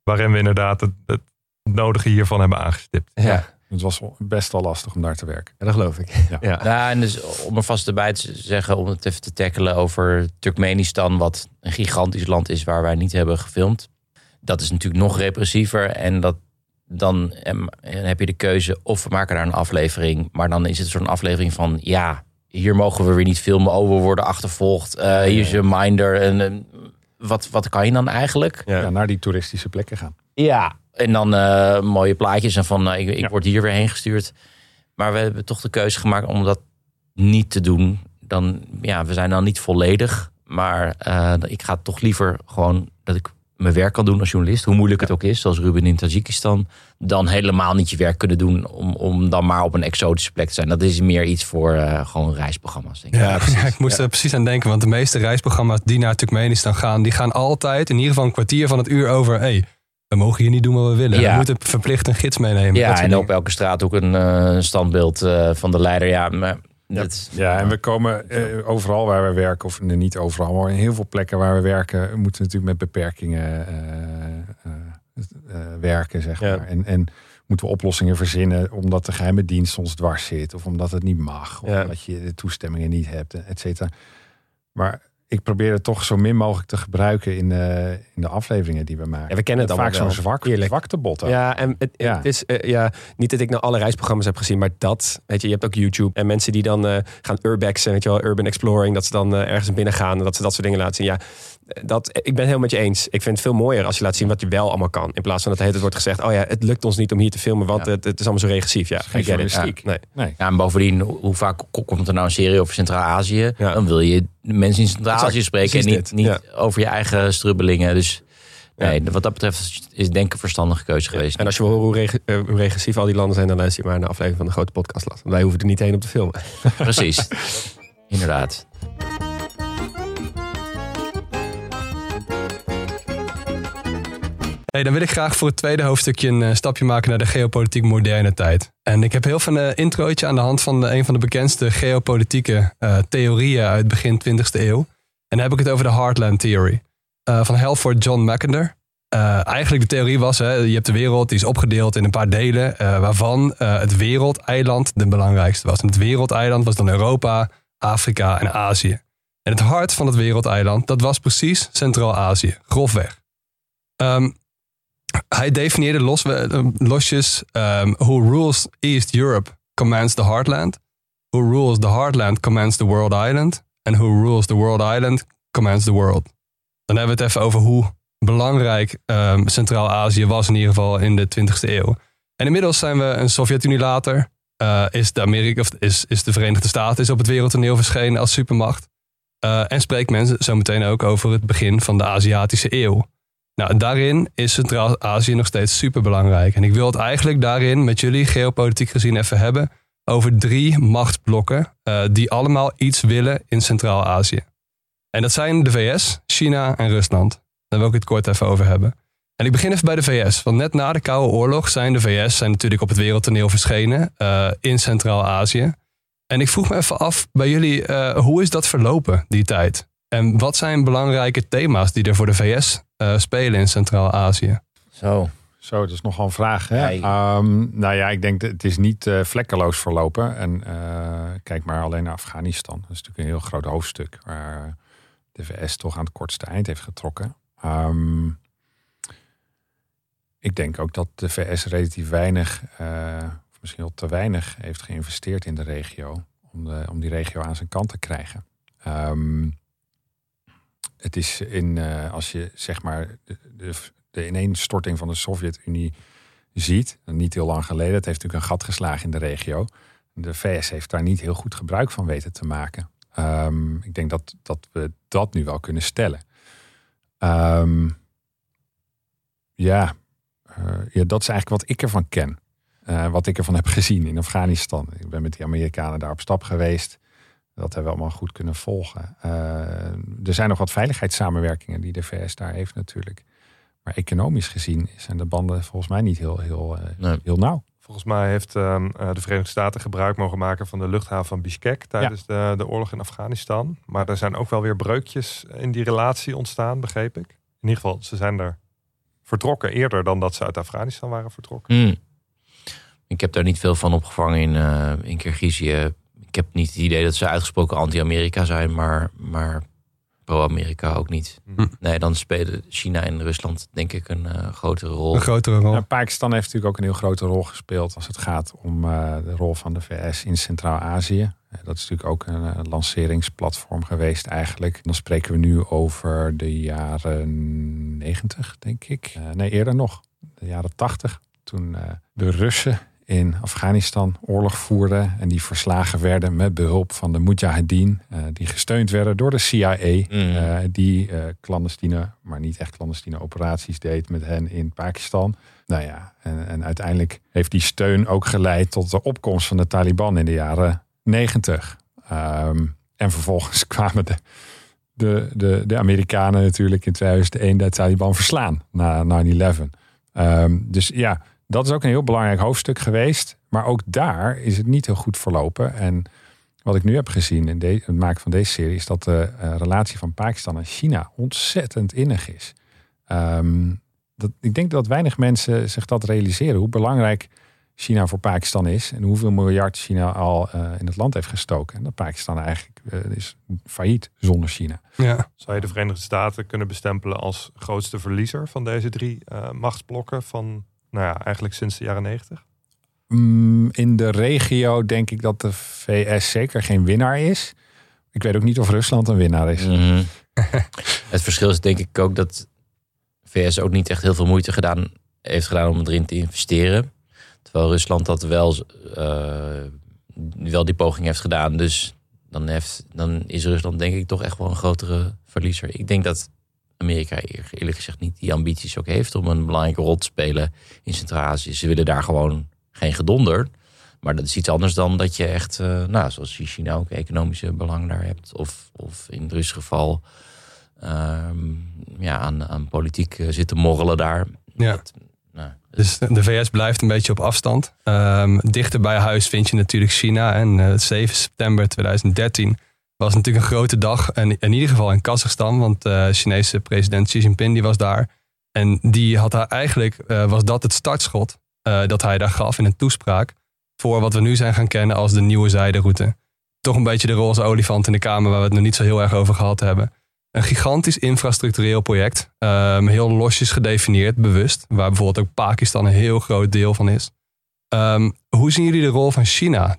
Waarin we inderdaad het, het nodige hiervan hebben aangestipt. ja, Het was best wel lastig om daar te werken. ja, dat geloof ik. Ja. Ja. Ja, en dus om er vast erbij te zeggen, om het even te tackelen over Turkmenistan, wat een gigantisch land is waar wij niet hebben gefilmd. Dat is natuurlijk nog repressiever. En dat, dan heb je de keuze of we maken daar een aflevering. Maar dan is het zo'n aflevering van, ja, hier mogen we weer niet filmen. Oh, we worden achtervolgd. Eh, hier is een minder. En, eh, wat, wat kan je dan eigenlijk? Ja. Ja, naar die toeristische plekken gaan. Ja, en dan eh, mooie plaatjes en van nou, ik, ik Ja. word hier weer heen gestuurd. Maar we hebben toch de keuze gemaakt om dat niet te doen. Dan, ja, we zijn dan niet volledig. Maar eh, ik ga toch liever gewoon dat ik mijn werk kan doen als journalist. Hoe moeilijk het ook is, zoals Ruben in Tajikistan. Dan helemaal niet je werk kunnen doen om, om dan maar op een exotische plek te zijn. Dat is meer iets voor eh, gewoon reisprogramma's, denk ik. Ja, ik moest er precies aan denken, want de meeste reisprogramma's die naar Turkmenistan gaan, die gaan altijd in ieder geval een kwartier van het uur over. Hey, we mogen hier niet doen wat we willen. Ja. We moeten verplicht een gids meenemen. Dat Ja, en op elke straat ook een eh, standbeeld eh, van de leider. Ja, maar dat, Ja, en we komen eh, overal waar we werken, of nee, niet overal, maar in heel veel plekken waar we werken, moeten we natuurlijk met beperkingen eh, eh, eh, werken, zeg Ja. maar. En, en moeten we oplossingen verzinnen omdat de geheime dienst ons dwars zit, of omdat het niet mag, of Ja. omdat je de toestemmingen niet hebt, et cetera. Maar ik probeer het toch zo min mogelijk te gebruiken in, de in de afleveringen die we maken. Ja, we kennen het Vaak zo'n zwak, zwaktebot. ook. Ja, en het, Ja. het is eh, ja, niet dat ik nou alle reisprogramma's heb gezien, maar dat, weet je, je hebt ook YouTube en mensen die dan eh, gaan urbexen, weet je wel, urban exploring, dat ze dan eh, ergens binnen gaan en dat ze dat soort dingen laten zien. Ja, eh, dat, ik ben het helemaal met je eens. Ik vind het veel mooier als je laat zien wat je wel allemaal kan, in plaats van dat tijd wordt gezegd, oh ja, het lukt ons niet om hier te filmen, want Ja. het, het is allemaal zo regressief. Ja, geen journalistiek. Nee. Nee. Ja, en bovendien, hoe vaak ko- komt er nou een serie over Centraal-Azië? Ja. Dan wil je de mensen in Centraal-Azië spreken en niet, niet over je eigen strubbelingen. Dus Ja. nee, wat dat betreft is denk ik een verstandige keuze geweest. En als je wil horen hoe, reg- eh, hoe regressief al die landen zijn, dan luister je maar naar de aflevering van de grote podcast. Wij hoeven er niet heen om te filmen. Precies, inderdaad. Hey, dan wil ik graag voor het tweede hoofdstukje een eh, stapje maken naar de geopolitiek moderne tijd. En ik heb heel veel een introotje aan de hand van de- een van de bekendste geopolitieke eh, theorieën uit begin 20e eeuw. En dan heb ik het over de Heartland Theory eh, van Halford John Mackinder. Eh, eigenlijk de theorie was, hè, je hebt de wereld, die is opgedeeld in een paar delen, eh, waarvan eh, het wereldeiland de belangrijkste was. En het wereldeiland was dan Europa, Afrika en Azië. En het hart van het wereldeiland, dat was precies Centraal-Azië, grofweg. Ehm, hij definieerde los, eh, losjes um, who rules East Europe commands the heartland. Who rules the heartland commands the world island. And who rules the world island commands the world. Dan hebben we het even over hoe belangrijk ehm, Centraal-Azië was in ieder geval in de 20e eeuw. En inmiddels zijn we een Sovjet-Unie later. eh, is, de Amerika, of is, is de Verenigde Staten is op het wereldtoneel verschenen als supermacht. Eh, en spreekt men zometeen ook over het begin van de Aziatische eeuw. Nou, daarin is Centraal-Azië nog steeds super belangrijk. En ik wil het eigenlijk daarin met jullie geopolitiek gezien even hebben over drie machtsblokken uh, die allemaal iets willen in Centraal-Azië. En dat zijn de VS, China en Rusland. Daar wil ik het kort even over hebben. En ik begin even bij de VS. Want net na de Koude Oorlog zijn de VS zijn natuurlijk op het wereldtoneel verschenen uh, in Centraal-Azië. En ik vroeg me even af bij jullie, uh, hoe is dat verlopen, die tijd? En wat zijn belangrijke thema's die er voor de VS uh, spelen in Centraal-Azië? Zo. Zo, dat is nogal een vraag. Hè? Um, nou ja, ik denk dat het is niet uh, vlekkeloos verlopen. En uh, kijk maar alleen naar Afghanistan. Dat is natuurlijk een heel groot hoofdstuk waar de VS toch aan het kortste eind heeft getrokken. Um, ik denk ook dat de VS relatief weinig, uh, of misschien wel te weinig, heeft geïnvesteerd in de regio. Om, de, om die regio aan zijn kant te krijgen. Um, het is in, uh, als je zeg maar de, de, ineenstorting van de Sovjet-Unie ziet, niet heel lang geleden, het heeft natuurlijk een gat geslagen in de regio. De VS heeft daar niet heel goed gebruik van weten te maken. Um, ik denk dat, dat we dat nu wel kunnen stellen. Um, ja, uh, ja, dat is eigenlijk wat ik ervan ken. Uh, wat ik ervan heb gezien in Afghanistan. Ik ben met die Amerikanen daar op stap geweest. Dat hebben we allemaal goed kunnen volgen. Uh, er zijn nog wat veiligheidssamenwerkingen die de VS daar heeft natuurlijk. Maar economisch gezien zijn de banden volgens mij niet heel, heel, nee. heel nauw. Volgens mij heeft uh, de Verenigde Staten gebruik mogen maken van de luchthaven van Bishkek tijdens ja. de, de oorlog in Afghanistan. Maar er zijn ook wel weer breukjes in die relatie ontstaan, begreep ik. In ieder geval, ze zijn er vertrokken eerder dan dat ze uit Afghanistan waren vertrokken. Mm. Ik heb daar niet veel van opgevangen in, uh, in Kirgizië. Ik heb niet het idee dat ze uitgesproken anti-Amerika zijn, maar, maar pro-Amerika ook niet. Mhm. Hm. Nee, dan spelen China en Rusland denk ik een uh, grotere rol. Een grotere rol. Nou, Pakistan heeft natuurlijk ook een heel grote rol gespeeld als het gaat om uh, de rol van de VS in Centraal-Azië. Dat is natuurlijk ook een, een lanceringsplatform geweest eigenlijk. Dan spreken we nu over de jaren 90, denk ik. Uh, nee, eerder nog. De jaren 80. Toen uh, de Russen in Afghanistan oorlog voerden. En die verslagen werden met behulp van de Mujahideen. Uh, die gesteund werden door de CIA. Mm. die clandestine, maar niet echt clandestine operaties deed met hen in Pakistan. Nou ja, en, en uiteindelijk heeft die steun ook geleid tot de opkomst van de Taliban in de jaren 90. Um, en vervolgens kwamen de, de, de, de Amerikanen natuurlijk in 2001 de Taliban verslaan na 9-11. Um, dus ja, dat is ook een heel belangrijk hoofdstuk geweest. Maar ook daar is het niet heel goed verlopen. En wat ik nu heb gezien in de, het maken van deze serie... is dat de uh, relatie van Pakistan en China ontzettend innig is. Um, dat, ik denk dat weinig mensen zich dat realiseren. Hoe belangrijk China voor Pakistan is. En hoeveel miljard China al uh, in het land heeft gestoken. En dat Pakistan eigenlijk uh, is failliet zonder China. Ja. Zou je de Verenigde Staten kunnen bestempelen als grootste verliezer van deze drie uh, machtsblokken van, nou ja, eigenlijk sinds de jaren negentig? Mm, in de regio denk ik dat de VS zeker geen winnaar is. Ik weet ook niet of Rusland een winnaar is. Mm -hmm. het verschil is denk ik ook dat VS ook niet echt heel veel moeite gedaan heeft gedaan om erin te investeren. Terwijl Rusland dat wel, uh, wel die poging heeft gedaan. Dus dan, heeft, dan is Rusland denk ik toch echt wel een grotere verliezer. Ik denk dat Amerika eerlijk gezegd niet die ambities ook heeft om een belangrijke rol te spelen in Centraal-Azië. Ze willen daar gewoon geen gedonder. Maar dat is iets anders dan dat je echt, uh, nou, zoals China ook economische belang daar hebt. Of, of in het Russische geval uh, ja, aan, aan politiek uh, zitten morrelen daar. Ja. Dat, nou, dus de VS blijft een beetje op afstand. Um, dichter bij huis vind je natuurlijk China. En uh, 7 september 2013 was natuurlijk een grote dag. En in ieder geval in Kazachstan. Want de uh, Chinese president Xi Jinping die was daar. En die had daar eigenlijk, uh, was dat het startschot uh, dat hij daar gaf in een toespraak. Voor wat we nu zijn gaan kennen als de nieuwe zijderoute. Toch een beetje de roze olifant in de kamer waar we het nog niet zo heel erg over gehad hebben. Een gigantisch infrastructureel project. Um, heel losjes gedefinieerd, bewust. Waar bijvoorbeeld ook Pakistan een heel groot deel van is. Um, hoe zien jullie de rol van China?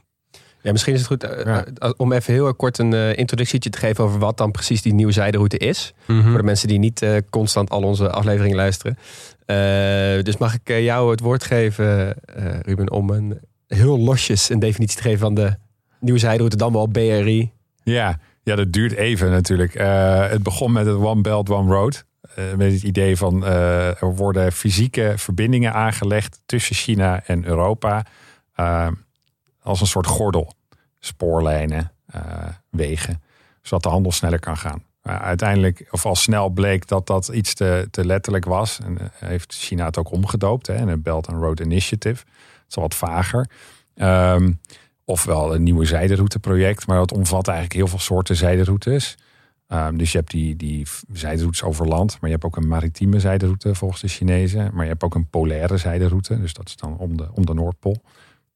Ja, misschien is het goed uh, ja. uh, om even heel kort een uh, introductietje te geven over wat dan precies die nieuwe zijderoute is. Mhm. Mm -hmm. Voor de mensen die niet uh, constant al onze afleveringen luisteren. Uh, dus mag ik jou het woord geven, Ruben, om een heel losjes een definitie te geven van de nieuwe zijderoute, dan wel BRI. Ja, ja, dat duurt even natuurlijk. Eh, het begon met het One Belt, One Road. Eh, met het idee van eh, er worden fysieke verbindingen aangelegd tussen China en Europa. eh, als een soort gordel. Spoorlijnen, eh, wegen. Zodat de handel sneller kan gaan. Uiteindelijk, of al snel bleek dat dat iets te, te letterlijk was. En eh, heeft China het ook omgedoopt. Hè, in een Belt and Road Initiative. Het is al wat vager. Ehm, ofwel een nieuwe zijderouteproject. Maar dat omvat eigenlijk heel veel soorten zijderoutes. Ehm, dus je hebt die, die zijderoutes over land. Maar je hebt ook een maritieme zijderoute volgens de Chinezen. Maar je hebt ook een polaire zijderoute. Dus dat is dan om de, om de Noordpool.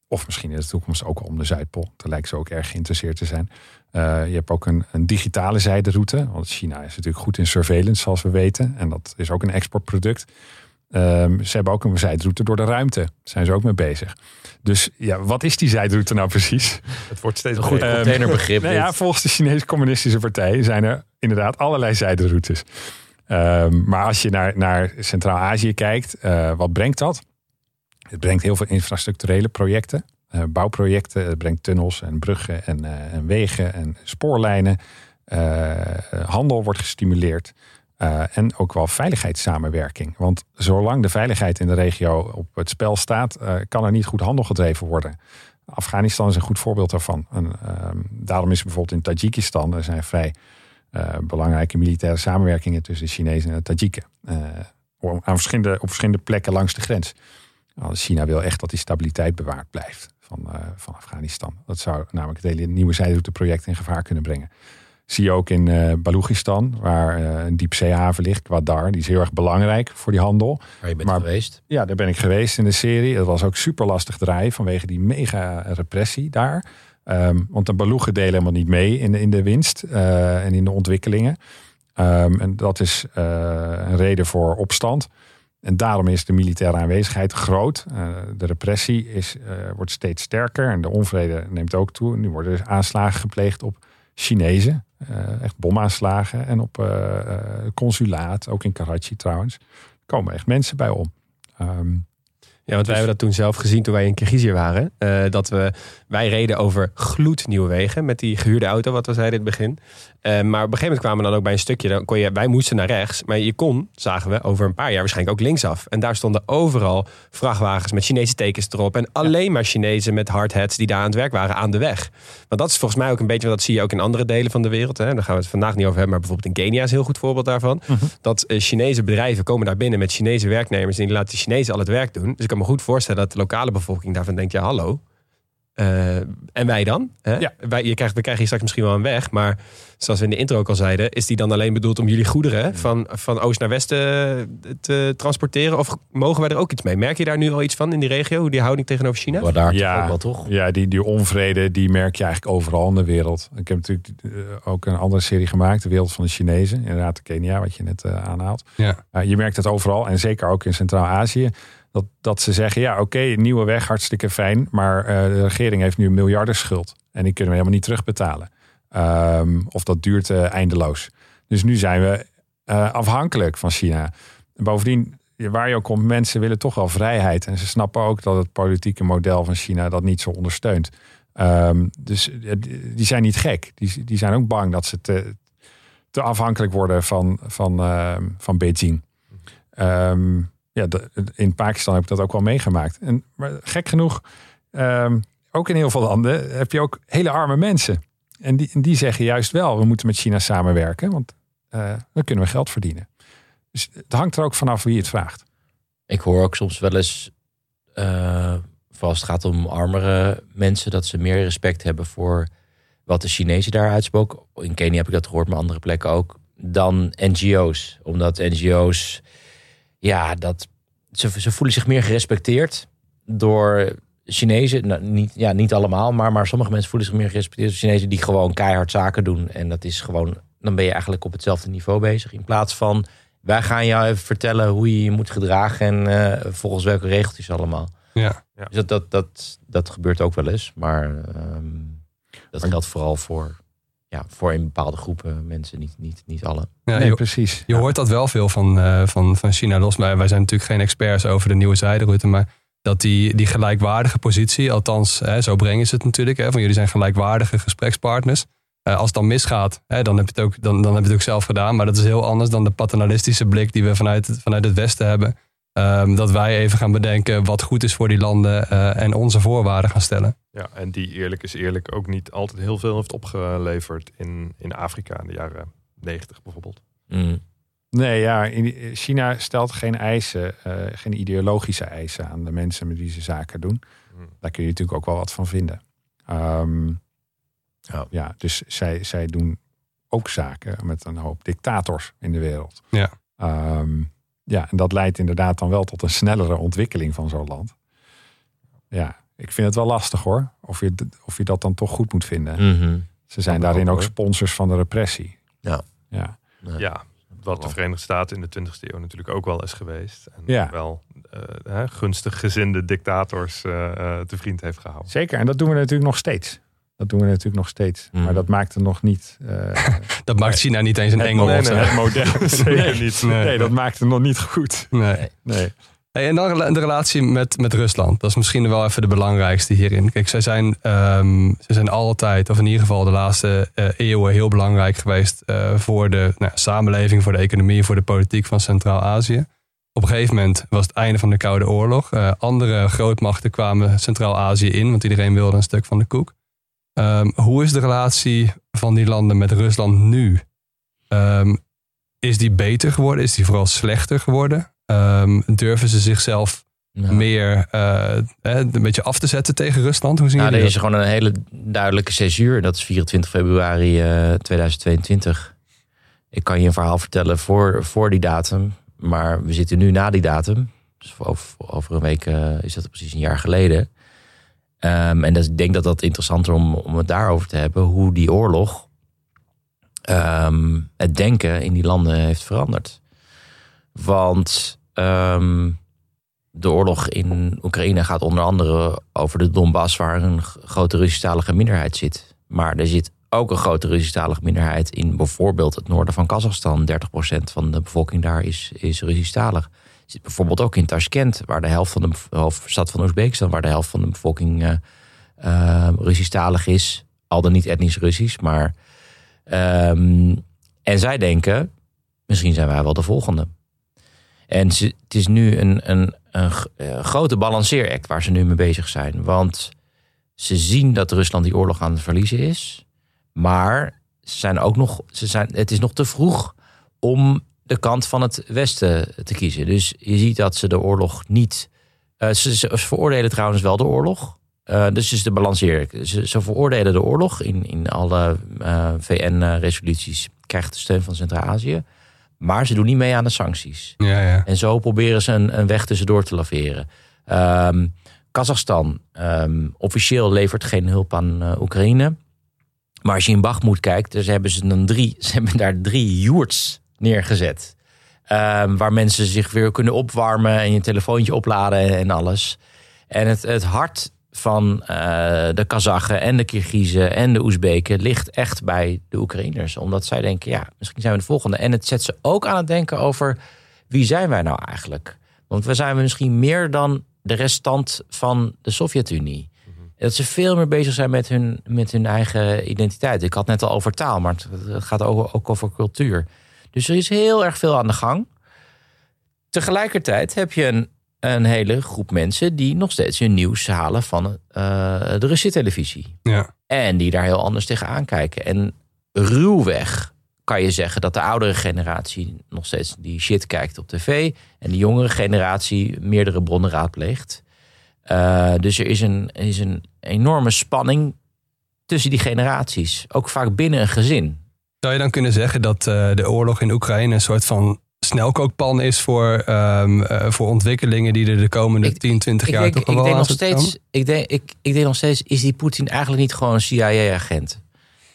Of misschien in de toekomst ook om de Zuidpool. Daar lijkt ze ook erg geïnteresseerd te zijn. Eh, je hebt ook een, een digitale zijderoute. Want China is natuurlijk goed in surveillance, zoals we weten. En dat is ook een exportproduct. Ehm, ze hebben ook een zijderoute door de ruimte. Daar zijn ze ook mee bezig. Dus ja, wat is die zijderoute nou precies? Het wordt steeds Een goed containerbegrip. Nou ja, volgens de Chinese Communistische Partij zijn er inderdaad allerlei zijderoutes. Ehm, maar als je naar, naar Centraal-Azië kijkt, eh, wat brengt dat? Het brengt heel veel infrastructurele projecten, eh, bouwprojecten. Het brengt tunnels en bruggen en, eh, en wegen en spoorlijnen. Eh, handel wordt gestimuleerd. En ook wel veiligheidssamenwerking. Want zolang de veiligheid in de regio op het spel staat, kan er niet goed handel gedreven worden. Afghanistan is een goed voorbeeld daarvan. Ehm, daarom is bijvoorbeeld in Tajikistan, er zijn vrij belangrijke militaire samenwerkingen tussen de Chinezen en de Tajiken. Aan verschillende, op verschillende plekken langs de grens. Nou, China wil echt dat die stabiliteit bewaard blijft van, eh, van Afghanistan. Dat zou namelijk het hele nieuwe zijderouteproject in gevaar kunnen brengen. Zie je ook in eh Balochistan, waar eh, een diepzeehaven ligt, Gwadar. Die is heel erg belangrijk voor die handel. Waar je bent maar- geweest. Ja, daar ben ik geweest in de serie. Dat was ook super lastig draaien vanwege die mega repressie daar. Ehm, want de Baloegen delen helemaal niet mee in de, in de winst en in de ontwikkelingen. Ehm, en dat is een reden voor opstand. En daarom is de militaire aanwezigheid groot. Eh, de repressie is, eh, wordt steeds sterker en de onvrede neemt ook toe. Nu worden aanslagen gepleegd op Chinezen. eh, echt bomaanslagen. En op consulaat, ook in Karachi trouwens. Er komen echt mensen bij om. Ehm, Ja, want wij hebben dat toen zelf gezien toen wij in Kirgizië waren. Dat we, wij reden over gloednieuwe wegen met die gehuurde auto, wat we zeiden in het begin. Eh, maar op een gegeven moment kwamen we dan ook bij een stukje. Dan kon je, wij moesten naar rechts, maar je kon, zagen we, over een paar jaar waarschijnlijk ook linksaf. En daar stonden overal vrachtwagens met Chinese tekens erop. En alleen maar Chinezen met hardhats die daar aan het werk waren aan de weg. Want dat is volgens mij ook een beetje, want dat zie je ook in andere delen van de wereld. Hè. Daar gaan we het vandaag niet over hebben, maar bijvoorbeeld in Kenia is een heel goed voorbeeld daarvan. Dat eh, Chinese bedrijven komen daar binnen met Chinese werknemers en die laten de Chinezen al het werk doen. Dus ik kan me goed voorstellen dat de lokale bevolking daarvan denkt, ja hallo. Eh, en wij dan? Hè? Ja. Wij, je krijgt, we krijgen hier straks misschien wel een weg, maar zoals we in de intro ook al zeiden, is die dan alleen bedoeld om jullie goederen van, van oost naar west te transporteren? Of mogen wij er ook iets mee? Merk je daar nu al iets van in die regio? Hoe die houding tegenover China? Maar daar Ja. toch ook wel, toch? Ja, die, die onvrede die merk je eigenlijk overal in de wereld. Ik heb natuurlijk eh, ook een andere serie gemaakt, De Wereld van de Chinezen. Inderdaad, de Kenia, wat je net eh, aanhaalt. Ja. Uh, je merkt het overal en zeker ook in Centraal-Azië. Dat, dat ze zeggen, ja oké, nieuwe weg, hartstikke fijn. Maar eh, de regering heeft nu een miljardenschuld. En die kunnen we helemaal niet terugbetalen. Ehm, of dat duurt eh, eindeloos. Dus nu zijn we eh, afhankelijk van China. En bovendien, waar je ook komt, mensen willen toch wel vrijheid. En ze snappen ook dat het politieke model van China dat niet zo ondersteunt. Ehm, dus die zijn niet gek. Die, die zijn ook bang dat ze te, afhankelijk worden van, van, ehm, van Beijing. Ehm, ja, in Pakistan heb ik dat ook wel meegemaakt. En, maar gek genoeg, ehm, ook in heel veel landen heb je ook hele arme mensen. En die, die zeggen juist wel, we moeten met China samenwerken, want eh, dan kunnen we geld verdienen. Dus het hangt er ook vanaf wie het vraagt. Ik hoor ook soms wel eens, eh, vooral als het gaat om armere mensen, dat ze meer respect hebben voor wat de Chinezen daar uitspoken. In Kenia heb ik dat gehoord, maar andere plekken ook. Dan NGO's. Omdat NGO's, ja, dat, ze, ze voelen zich meer gerespecteerd door Chinezen. Nou, niet, ja, niet allemaal, maar, maar sommige mensen voelen zich meer gerespecteerd door Chinezen die gewoon keihard zaken doen. En dat is gewoon, dan ben je eigenlijk op hetzelfde niveau bezig. In plaats van wij gaan jou even vertellen hoe je je moet gedragen en eh, volgens welke regeltjes allemaal. Ja. Dus dat, dat, dat, dat gebeurt ook wel eens, maar ehm, dat geldt vooral voor, ja, voor een bepaalde groepen mensen, niet, niet, niet alle. Ja, nee, je, precies. je hoort dat wel veel van, eh, van, van China los. Maar wij zijn natuurlijk geen experts over de nieuwe zijderoute. Maar dat die, die gelijkwaardige positie, althans, hè, zo brengen ze het natuurlijk, hè, van jullie zijn gelijkwaardige gesprekspartners. Eh, als het dan misgaat, hè, dan, heb je het ook, dan, dan heb je het ook zelf gedaan. Maar dat is heel anders dan de paternalistische blik die we vanuit, vanuit het Westen hebben. Ehm, dat wij even gaan bedenken wat goed is voor die landen eh, en onze voorwaarden gaan stellen. Ja, en die eerlijk is eerlijk ook niet altijd heel veel heeft opgeleverd in, in Afrika in de jaren 90 bijvoorbeeld. Mm. Nee, ja, in- China stelt geen eisen, eh, geen ideologische eisen aan de mensen met wie ze zaken doen. Hmm. Daar kun je natuurlijk ook wel wat van vinden. Ehm, Ja. ja, dus zij, zij doen ook zaken met een hoop dictators in de wereld. Ja. Ehm, ja, en dat leidt inderdaad dan wel tot een snellere ontwikkeling van zo'n land. Ja, ik vind het wel lastig hoor. Of je, of je dat dan toch goed moet vinden. Mhm. Ze zijn daarin ook sponsors van de repressie. Ja. Ja. Ja, wat de Verenigde Staten in de 20e eeuw natuurlijk ook wel is geweest. En Ja. wel eh, hè, gunstig gezinde dictators eh, eh, te vriend heeft gehouden. Zeker, en dat doen we natuurlijk nog steeds. Dat doen we natuurlijk nog steeds. Maar dat maakt het nog niet. eh, Dat maakt China niet eens een engel. nee, of zo. nee, het moderne zeker niet. Nee. nee, dat maakt het nog niet goed. Nee. Nee. Hey, en dan de relatie met, met Rusland. Dat is misschien wel even de belangrijkste hierin. Kijk, zij zijn, ehm, zij zijn altijd, of in ieder geval de laatste eh, eeuwen, heel belangrijk geweest eh, voor de nou, samenleving, voor de economie, voor de politiek van Centraal-Azië. Op een gegeven moment was het einde van de Koude Oorlog. Andere grootmachten kwamen Centraal-Azië in, want iedereen wilde een stuk van de koek. Ehm, hoe is de relatie van die landen met Rusland nu? Ehm, is die beter geworden? Is die vooral slechter geworden? Ehm, durven ze zichzelf meer eh, eh, een beetje af te zetten tegen Rusland? Hoe zien Nou, er is dat? gewoon een hele duidelijke censuur. Dat is 24 februari eh, 2022. Ik kan je een verhaal vertellen voor, voor die datum. Maar we zitten nu na die datum. Dus over, over een week eh, is dat precies een jaar geleden. Ehm, en dat, ik denk dat dat interessanter om, om het daarover te hebben. Hoe die oorlog ehm, het denken in die landen heeft veranderd. Want ehm, de oorlog in Oekraïne gaat onder andere over de Donbass, waar een grote Russisch-talige minderheid zit. Maar er zit ook een grote Russisch-talige minderheid in bijvoorbeeld het noorden van Kazachstan. 30% van de bevolking daar is, is Russisch-talig. Zit bijvoorbeeld ook in Tashkent, waar de helft van de hoofdstad van Oezbekistan, waar de helft van de bevolking eh, eh, Russisch-talig is. Al dan niet etnisch Russisch, maar. ehm, en zij denken, misschien zijn wij wel de volgende. En ze, het is nu een, een, een eh, grote balanceeract waar ze nu mee bezig zijn. Want ze zien dat Rusland die oorlog aan het verliezen is. Maar ze zijn ook nog, ze zijn, het is nog te vroeg om de kant van het Westen te kiezen. Dus je ziet dat ze de oorlog niet. eh, ze, ze veroordelen trouwens wel de oorlog. Eh, dus is de balanceer. Ze, ze veroordelen de oorlog in, in alle VN-resoluties. Krijgt de steun van Centraal-Azië. Maar ze doen niet mee aan de sancties. Ja, ja. En zo proberen ze een, een weg tussendoor te laveren. Ehm Kazachstan ehm, officieel levert geen hulp aan eh, Oekraïne. Maar als je in Bakhmut kijkt, dus hebben ze, dan drie, ze hebben daar drie yurts neergezet. Ehm, waar mensen zich weer kunnen opwarmen en je telefoontje opladen en, en alles. En het, het hart van eh, de Kazachen en de Kirgizen en de Oezbeken ligt echt bij de Oekraïners. Omdat zij denken, ja, misschien zijn we de volgende. En het zet ze ook aan het denken over wie zijn wij nou eigenlijk? Want we zijn misschien meer dan de restant van de Sovjet-Unie. Dat ze veel meer bezig zijn met hun, met hun eigen identiteit. Ik had net al over taal, maar het, het gaat ook, ook over cultuur. Dus er is heel erg veel aan de gang. Tegelijkertijd heb je een, een hele groep mensen die nog steeds hun nieuws halen van eh, de Russische televisie. ja. En die daar heel anders tegenaan kijken. En ruwweg kan je zeggen dat de oudere generatie nog steeds die shit kijkt op tv. En de jongere generatie meerdere bronnen raadpleegt. Eh, dus er is een, is een enorme spanning tussen die generaties. Ook vaak binnen een gezin. Zou je dan kunnen zeggen dat eh, de oorlog in Oekraïne een soort van snelkookpan is voor, ehm, eh, voor ontwikkelingen die er de komende Ik- 10, 20 Ik jaar denk, toch ik wel denk aan nog steeds, ik denk, ik, ik denk nog steeds, is die Poetin eigenlijk niet gewoon een CIA-agent?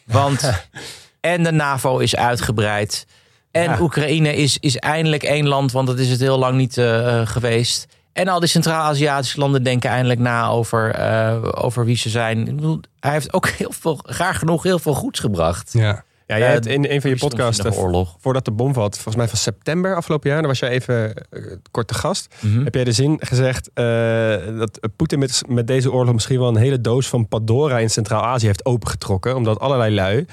Want en de NAVO is uitgebreid. En Ja. Oekraïne is, is eindelijk één land, want dat is het heel lang niet eh, geweest. En al die Centraal-Aziatische landen denken eindelijk na over, over wie ze zijn. Ik bedoel, hij heeft ook heel veel, graag genoeg heel veel goeds gebracht. Ja. Ja, jij Eh, hebt in een van je podcasts, eh, oorlog. voordat de bom valt, volgens mij van september afgelopen jaar, daar was jij even eh, kort te gast. Mhm. Heb jij de zin gezegd dat Poetin met, met deze oorlog misschien wel een hele doos van Pandora in Centraal-Azië heeft opengetrokken, omdat allerlei lui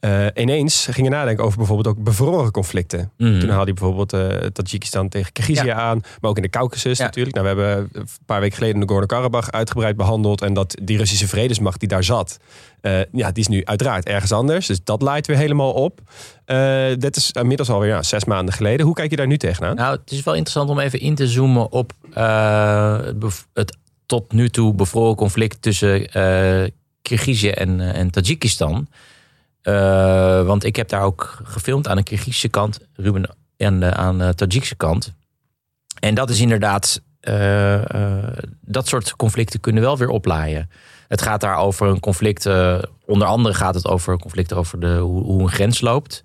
eh, ineens gingen nadenken over bijvoorbeeld ook bevroren conflicten. Mhm. Toen haalde hij bijvoorbeeld eh Tajikistan tegen Kyrgyzije Ja. aan. Maar ook in de Caucasus Ja. natuurlijk. Nou, we hebben een paar weken geleden de Nagorno-Karabakh uitgebreid behandeld. En dat die Russische vredesmacht die daar zat, eh, ja, die is nu uiteraard ergens anders. Dus dat leidt weer helemaal op. Eh, dit is inmiddels alweer ja, zes maanden geleden. Hoe kijk je daar nu tegenaan? Nou, het is wel interessant om even in te zoomen op eh, het tot nu toe bevroren conflict tussen eh Kirgizië en, eh, en Tajikistan. Eh, want ik heb daar ook gefilmd aan de Kirgizische kant, Ruben aan de, aan de Tajikse kant. En dat is inderdaad, eh, eh, dat soort conflicten kunnen wel weer oplaaien. Het gaat daar over een conflict, eh, onder andere gaat het over een conflict over de, hoe, hoe een grens loopt.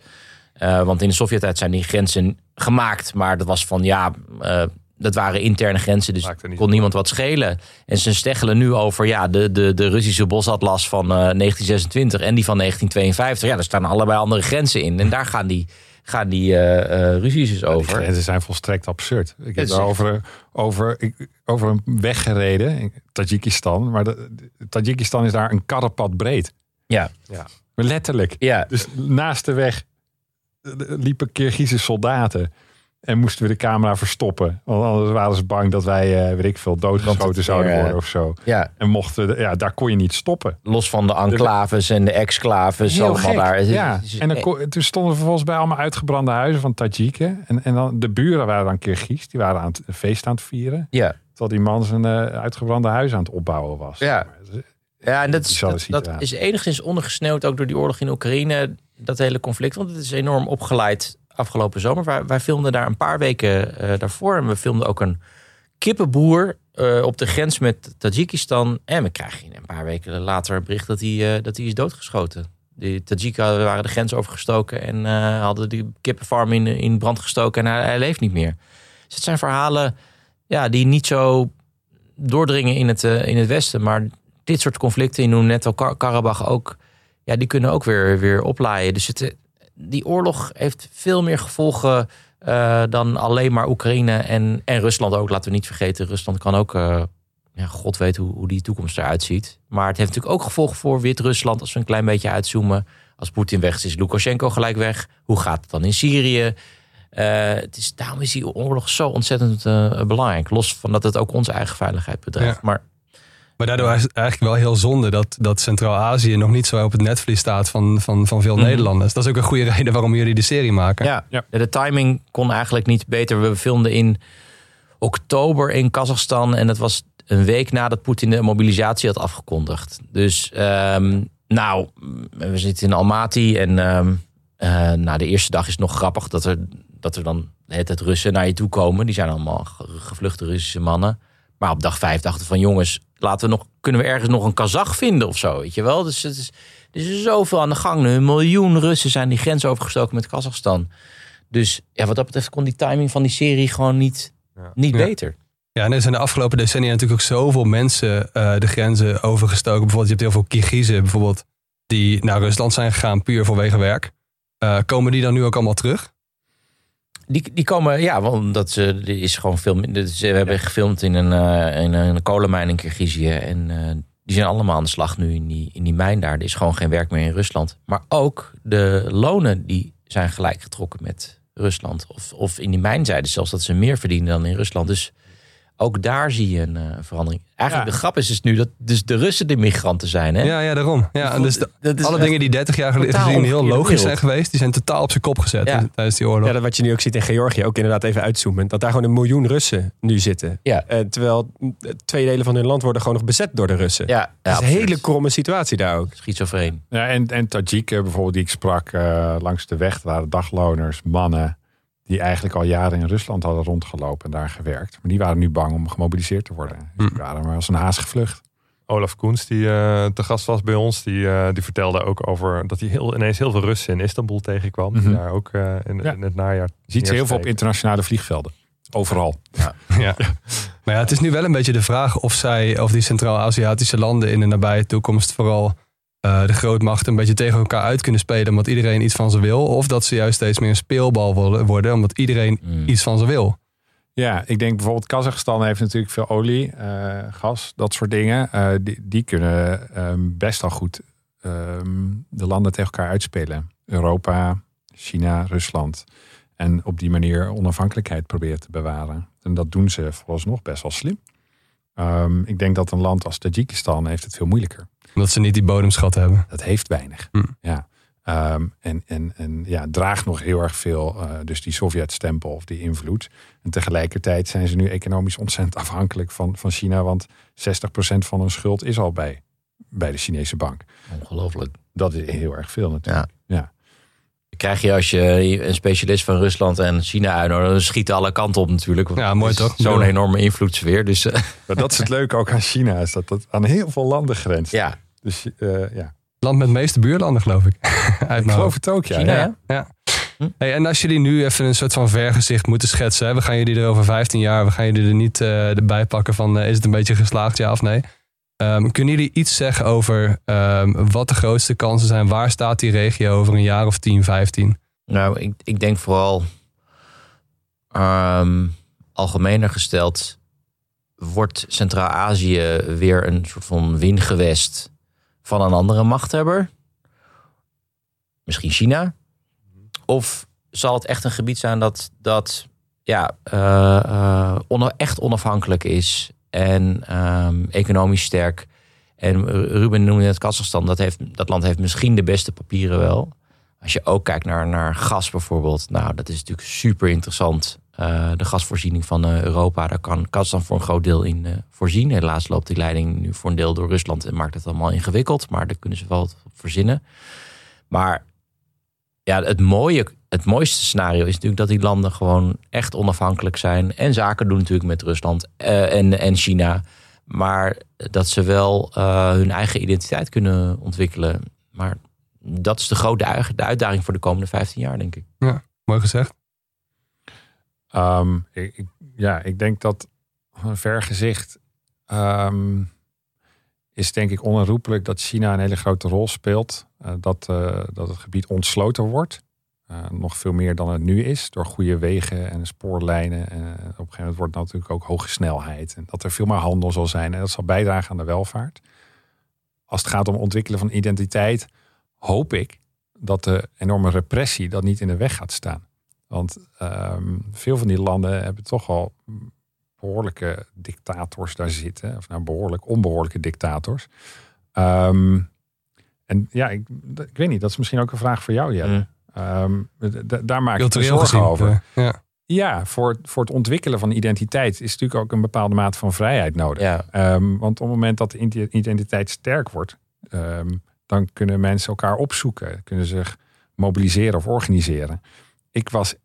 Eh, want in de Sovjet-tijd zijn die grenzen gemaakt, maar dat was van ja, eh, dat waren interne grenzen, dus kon niemand wat schelen. En ze steggelen nu over ja, de, de, de Russische bosatlas van eh, 1926 en die van 1952. Ja, daar staan allebei andere grenzen in. En daar gaan die, gaan die eh eh ruzies dus over. grenzen zijn volstrekt absurd. Ik heb is daar echt- over, over, ik- over een weg gereden in Tajikistan. Maar de, Tajikistan is daar een karrepad breed. Ja. Maar letterlijk. Ja, Dus naast de weg eh, liepen Kirgizische soldaten. En moesten we de camera verstoppen. Want anders waren ze bang dat wij, eh weet ik veel, doodgeschoten het zouden worden of zo. ja, En mochten, we- ja, daar kon je niet stoppen. los van de enclaves en de exclaves. Heel allemaal gek. daar. Ja. En dan, toen stonden we vervolgens bij allemaal uitgebrande huizen van Tajiken. En, en dan de buren waren dan Kirgiz. Die waren aan het een feest aan het vieren. ja. Terwijl die man zijn eh, uitgebrande huis aan het opbouwen was. Ja. Ja, en dat is, dat, dat is enigszins ondergesneeuwd ook door die oorlog in Oekraïne. Dat hele conflict. Want het is enorm opgeleid afgelopen zomer. Wij, wij filmden daar een paar weken eh, daarvoor. En we filmden ook een kippenboer eh, op de grens met Tajikistan. En we krijgen een paar weken later een bericht dat hij, eh, dat hij is doodgeschoten. De Tajiken waren de grens overgestoken en hadden die kippenfarm in, in brand gestoken. En hij, leeft niet meer. Dus het zijn verhalen ja, die niet zo doordringen in het, in het Westen. Maar dit soort conflicten in Nagorno-Karabakh ook, ja, die kunnen ook weer, weer oplaaien. Dus het, die oorlog heeft veel meer gevolgen eh, dan alleen maar Oekraïne en, en Rusland ook. Laten we niet vergeten, Rusland kan ook, eh, ja, god weet hoe, hoe die toekomst eruit ziet. Maar het heeft natuurlijk ook gevolgen voor Wit-Rusland. Als we een klein beetje uitzoomen. Als Poetin weg is, is Lukashenko gelijk weg. Hoe gaat het dan in Syrië? Eh, het is, daarom is die oorlog zo ontzettend belangrijk. Los van dat het ook onze eigen veiligheid. Ja. Maar Maar daardoor is het eigenlijk wel heel zonde dat, dat Centraal-Azië nog niet zo op het netvlies staat van, van, van veel Mhm. Nederlanders. Dat is ook een goede reden waarom jullie de serie maken. Ja, Ja. de timing kon eigenlijk niet beter. We filmden in oktober in Kazachstan. En dat was een week nadat Poetin de mobilisatie had afgekondigd. Dus, ehm, nou, we zitten in Almaty. En ehm eh, nou, de eerste dag is nog grappig dat er, dat er dan het, het Russen naar je toe komen. Die zijn allemaal ge- gevluchte Russische mannen. Maar op dag vijf dachten van jongens, laten we nog, kunnen we ergens nog een Kazach vinden of zo, weet je wel? Dus het is, er is zoveel aan de gang nu. Een miljoen Russen zijn die grens overgestoken met Kazachstan. Dus ja, wat dat betreft kon die timing van die serie gewoon niet, niet Ja. beter. Ja, en er zijn de afgelopen decennia natuurlijk ook zoveel mensen eh, de grenzen overgestoken. Bijvoorbeeld, je hebt heel veel Kirgizen bijvoorbeeld, die naar Rusland zijn gegaan puur vanwege werk. Eh, komen die dan nu ook allemaal terug? Die, die komen, ja, want er is gewoon veel minder. Ze hebben gefilmd in een, eh, in een kolenmijn in Kirgizië. En eh, die zijn allemaal aan de slag nu in die, in die mijn daar. Er is gewoon geen werk meer in Rusland. Maar ook de lonen die zijn gelijk getrokken met Rusland. Of, of in die mijn zeiden zelfs dat ze meer verdienen dan in Rusland. Dus ook daar zie je een eh, verandering. Eigenlijk Ja. de grap is dus nu dat dus de Russen de migranten zijn. Hè? Ja, ja, daarom. Ja, en dus de- Dat is alle dingen die 30 jaar geleden heel logisch wereld. zijn geweest, die zijn totaal op zijn kop gezet Ja. tijdens die oorlog. Ja, dat wat je nu ook ziet in Georgië, ook inderdaad even uitzoomen. Dat daar gewoon een miljoen Russen nu zitten. Ja. Eh, terwijl twee delen van hun land worden gewoon nog bezet door de Russen. Ja, dat ja, is een hele kromme situatie daar ook. schizofreen. Ja, en, en Tajiken bijvoorbeeld, die ik sprak eh, langs de weg, waren dagloners, mannen, die eigenlijk al jaren in Rusland hadden rondgelopen en daar gewerkt. Maar die waren nu bang om gemobiliseerd te worden. Dus die waren maar als een haas gevlucht. Olaf Koens, die eh, te gast was bij ons, die, eh, die vertelde ook over dat hij heel, ineens heel veel Russen in Istanbul tegenkwam. Die Mhm. daar ook eh, in, Ja. in het najaar. Je ziet ze heel veel op internationale vliegvelden. Overal. Ja. Maar ja, het is nu wel een beetje de vraag of zij, of die Centraal-Aziatische landen in de nabije toekomst vooral eh, de grootmachten een beetje tegen elkaar uit kunnen spelen omdat iedereen iets van ze wil. Of dat ze juist steeds meer een speelbal willen worden omdat iedereen Mm. iets van ze wil. Ja, ik denk bijvoorbeeld Kazachstan heeft natuurlijk veel olie, eh, gas, dat soort dingen. Eh, die, die kunnen ehm, best al goed ehm, de landen tegen elkaar uitspelen. Europa, China, Rusland. En op die manier onafhankelijkheid proberen te bewaren. En dat doen ze vooralsnog best wel slim. Ehm, ik denk dat een land als Tajikistan heeft het veel moeilijker. Omdat ze niet die bodemschat hebben. Dat heeft weinig. Hm. Ja. Ehm, en, en, en ja, draagt nog heel erg veel, eh, dus die Sovjet-stempel of die invloed. En tegelijkertijd zijn ze nu economisch ontzettend afhankelijk van, van China, want 60% van hun schuld is al bij, bij de Chinese bank. Ongelooflijk. Dat is heel erg veel natuurlijk. Ja. Krijg je als je een specialist van Rusland en China uitnodigt, dan schieten alle kanten op natuurlijk. Ja, mooi toch? Zo'n enorme invloedssfeer. Dus eh, Maar dat is het leuke ook aan China, is dat het aan heel veel landen grenst. ja, Dus eh, ja, Land met de meeste buurlanden, geloof ik. Uit ik geloof het ook. Ja, China, ja. ja. Hey, en als jullie nu even een soort van vergezicht moeten schetsen. Hè? We gaan jullie er over 15 jaar, we gaan jullie er niet eh erbij pakken van eh, is het een beetje geslaagd, ja of nee. Ehm, kunnen jullie iets zeggen over ehm, wat de grootste kansen zijn? Waar staat die regio over een jaar of 10, 15? Nou, ik, ik denk vooral ehm, algemener gesteld, wordt Centraal-Azië weer een soort van wingewest van een andere machthebber? Misschien China? Of zal het echt een gebied zijn dat, dat ja, eh, eh, echt onafhankelijk is en ehm, economisch sterk? En Ruben noemde net Kazachstan, dat, heeft, dat land heeft misschien de beste papieren wel. Als je ook kijkt naar, naar gas bijvoorbeeld, nou, dat is natuurlijk super interessant. Eh, de gasvoorziening van eh, Europa, daar kan Kazachstan voor een groot deel in eh, voorzien. Helaas loopt die leiding nu voor een deel door Rusland en maakt het allemaal ingewikkeld, maar daar kunnen ze wel op verzinnen. Maar ja, het, mooie, het mooiste scenario is natuurlijk dat die landen gewoon echt onafhankelijk zijn en zaken doen natuurlijk met Rusland en, en China. Maar dat ze wel hun eigen identiteit kunnen ontwikkelen. Maar dat is de grote uitdaging voor de komende 15 jaar, denk ik. Mooi gezegd. Ehm, ik, ja, ik denk dat een vergezicht ehm, is denk ik onherroepelijk dat China een hele grote rol speelt. Eh, dat, eh, dat het gebied ontsloten wordt. Eh, nog veel meer dan het nu is. Door goede wegen en spoorlijnen. En op een gegeven moment wordt het natuurlijk ook hoge snelheid. En dat er veel meer handel zal zijn. En dat zal bijdragen aan de welvaart. Als het gaat om ontwikkelen van identiteit, hoop ik dat de enorme repressie dat niet in de weg gaat staan. Want ehm, veel van die landen hebben toch al behoorlijke dictators daar zitten. Of nou, behoorlijk onbehoorlijke dictators. Ehm, en ja, ik, ik weet niet, dat is misschien ook een vraag voor jou, Jelle. Ehm, daar maak ik me zorgen gezien. over. eh, ja. Ja, voor, voor het ontwikkelen van identiteit is natuurlijk ook een bepaalde mate van vrijheid nodig. Ja, want op het moment dat de ide- identiteit sterk wordt, dan kunnen mensen elkaar opzoeken, kunnen zich mobiliseren of organiseren. Ik was,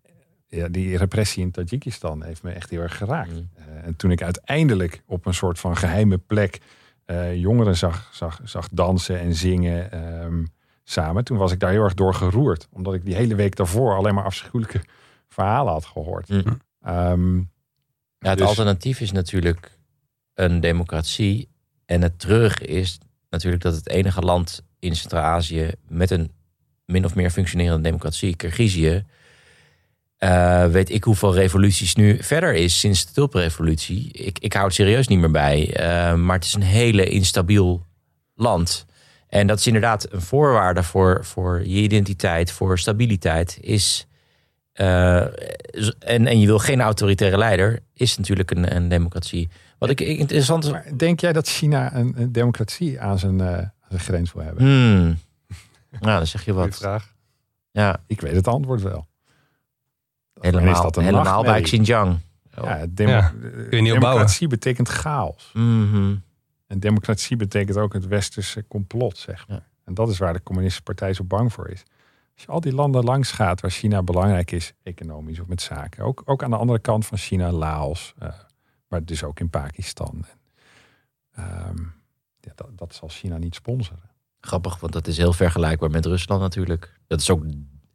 ja, die repressie in Tajikistan heeft me echt heel erg geraakt. Mm. Eh, en toen ik uiteindelijk op een soort van geheime plek eh, jongeren zag, zag, zag dansen en zingen ehm, samen, toen was ik daar heel erg door geroerd. Omdat ik die hele week daarvoor alleen maar afschuwelijke verhalen had gehoord. Mm. Ehm, Ja, het Dus- alternatief is natuurlijk een democratie. En het treurige is natuurlijk dat het enige land in Centraal-Azië met een min of meer functionerende democratie, Kirgizië, eh, weet ik hoeveel revoluties nu verder is sinds de tulprevolutie. Ik, ik hou het serieus niet meer bij. Eh, maar het is een hele instabiel land. En dat is inderdaad een voorwaarde voor, voor je identiteit, voor stabiliteit. Is, eh, en, en je wil geen autoritaire leider, is natuurlijk een, een democratie. Wat ik interessant is. Maar denk jij dat China een, een democratie aan zijn, aan zijn grens wil hebben? Hmm. Nou, dan zeg je Goeie wat. vraag. Ja, Ik weet het antwoord wel. Is helemaal, dat een helemaal bij? Xinjiang. Oh. Ja, demo- Ja, eh, je niet opbouwen. democratie betekent chaos. Mhm. En democratie betekent ook het westerse complot, zeg maar. Ja. En dat is waar de communistische partij zo bang voor is. Als je al die landen langs gaat waar China belangrijk is, economisch of met zaken. Ook, ook aan de andere kant van China, Laos, eh, maar dus ook in Pakistan. En, ehm, ja, dat, dat zal China niet sponsoren. Grappig, want dat is heel vergelijkbaar met Rusland natuurlijk. Dat is ook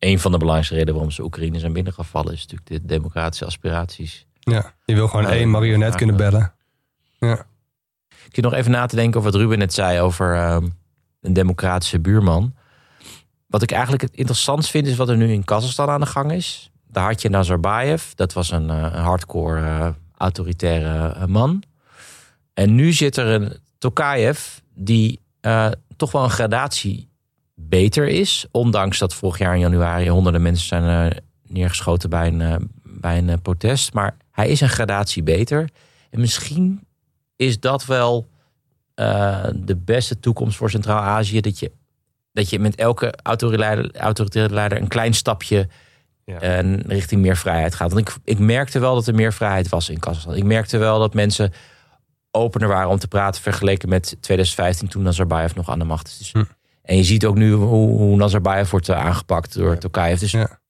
een van de belangrijkste redenen waarom ze Oekraïne zijn binnengevallen. Is natuurlijk de democratische aspiraties. ja, je wil gewoon Ja, één marionet ja, kunnen ja. bellen. Ik zit nog even na te denken over wat Ruben net zei over ehm, een democratische buurman. Wat ik eigenlijk het interessant vind, is wat er nu in Kazachstan aan de gang is. Daar had je Nazarbayev, dat was een, eh, hardcore eh, autoritaire eh, man. En nu zit er een Tokayev die toch wel een gradatie beter is. Ondanks dat vorig jaar in januari honderden mensen zijn eh, neergeschoten bij een, eh, bij een eh, protest. Maar hij is een gradatie beter. En misschien is dat wel de beste toekomst voor Centraal-Azië. Dat je, dat je met elke autoritaire leider, een klein stapje Ja. richting meer vrijheid gaat. Want ik, ik merkte wel dat er meer vrijheid was in Kazachstan. Ik merkte wel dat mensen opener waren om te praten vergeleken met 2015 toen Nazarbayev nog aan de macht is. Dus- Hm. En je ziet ook nu hoe, hoe Nazarbayev wordt eh, aangepakt door Tokayev. Dus Ja.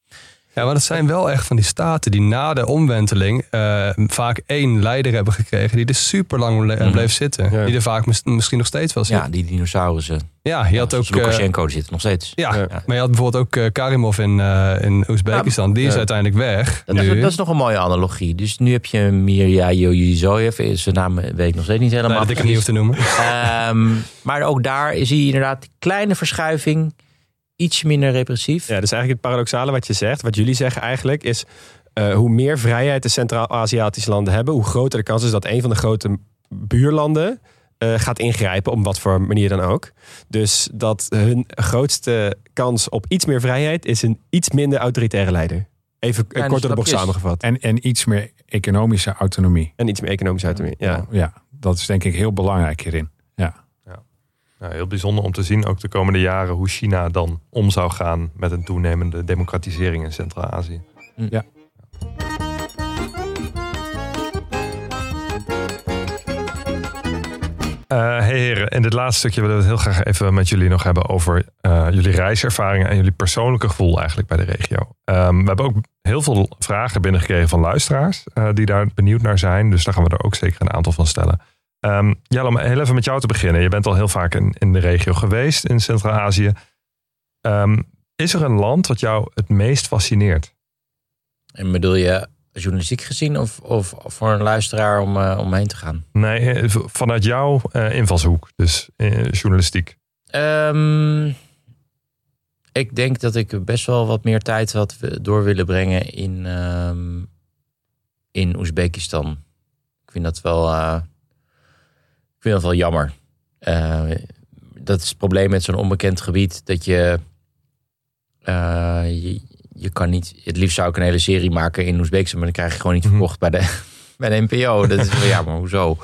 Ja, maar dat zijn wel echt van die staten die na de omwenteling eh, vaak één leider hebben gekregen die er super lang Mhm. bleef zitten. Ja. Die er vaak mis- misschien nog steeds wel zit. ja, die dinosaurussen. Ja, je had ook. eh, Lukashenko die zit nog steeds. ja, Ja. maar je had bijvoorbeeld ook eh, Karimov in, eh, in Oezbekistan. Die is uiteindelijk weg. Dat, nu. is, dat is nog een mooie analogie. Dus nu heb je Mirja Yoyizoyev. Zijn naam weet ik nog steeds niet helemaal. Nee, dat ik het niet hoef te noemen. Ehm, maar ook daar zie je inderdaad die kleine verschuiving. Iets minder repressief. Ja, dus eigenlijk het paradoxale wat je zegt, wat jullie zeggen eigenlijk, is eh, hoe meer vrijheid de Centraal-Aziatische landen hebben, hoe groter de kans is dat een van de grote buurlanden eh, gaat ingrijpen, op wat voor manier dan ook. Dus dat hun grootste kans op iets meer vrijheid is een iets minder autoritaire leider. Even Kleine kort door de bocht samengevat. En, en iets meer economische autonomie. En iets meer economische autonomie. Ja. ja, dat is denk ik heel belangrijk hierin. Ja. Nou, heel bijzonder om te zien, ook de komende jaren, hoe China dan om zou gaan met een toenemende democratisering in Centraal-Azië. Ja. Eh, hey heren, in dit laatste stukje willen we het heel graag even met jullie nog hebben over eh, jullie reiservaringen en jullie persoonlijke gevoel eigenlijk bij de regio. Ehm, we hebben ook heel veel vragen binnengekregen van luisteraars eh, die daar benieuwd naar zijn. Dus daar gaan we er ook zeker een aantal van stellen. Ehm Jelle, om heel even met jou te beginnen. Je bent al heel vaak in, in de regio geweest in Centraal-Azië. Ehm, is er een land wat jou het meest fascineert? En bedoel je journalistiek gezien of, of voor een luisteraar om, eh, om heen te gaan? Nee, eh, vanuit jouw eh, invalshoek, dus eh, journalistiek. Ehm, ik denk dat ik best wel wat meer tijd had door willen brengen in, ehm, in Oezbekistan. Ik vind dat wel, eh, vind dat wel jammer. Eh, dat is het probleem met zo'n onbekend gebied. Dat je, eh, je, je kan niet... Het liefst zou ik een hele serie maken in Oezbekistan... maar dan krijg je gewoon niet Mhm. verkocht bij, de, bij de NPO. Dat is wel jammer, hoezo?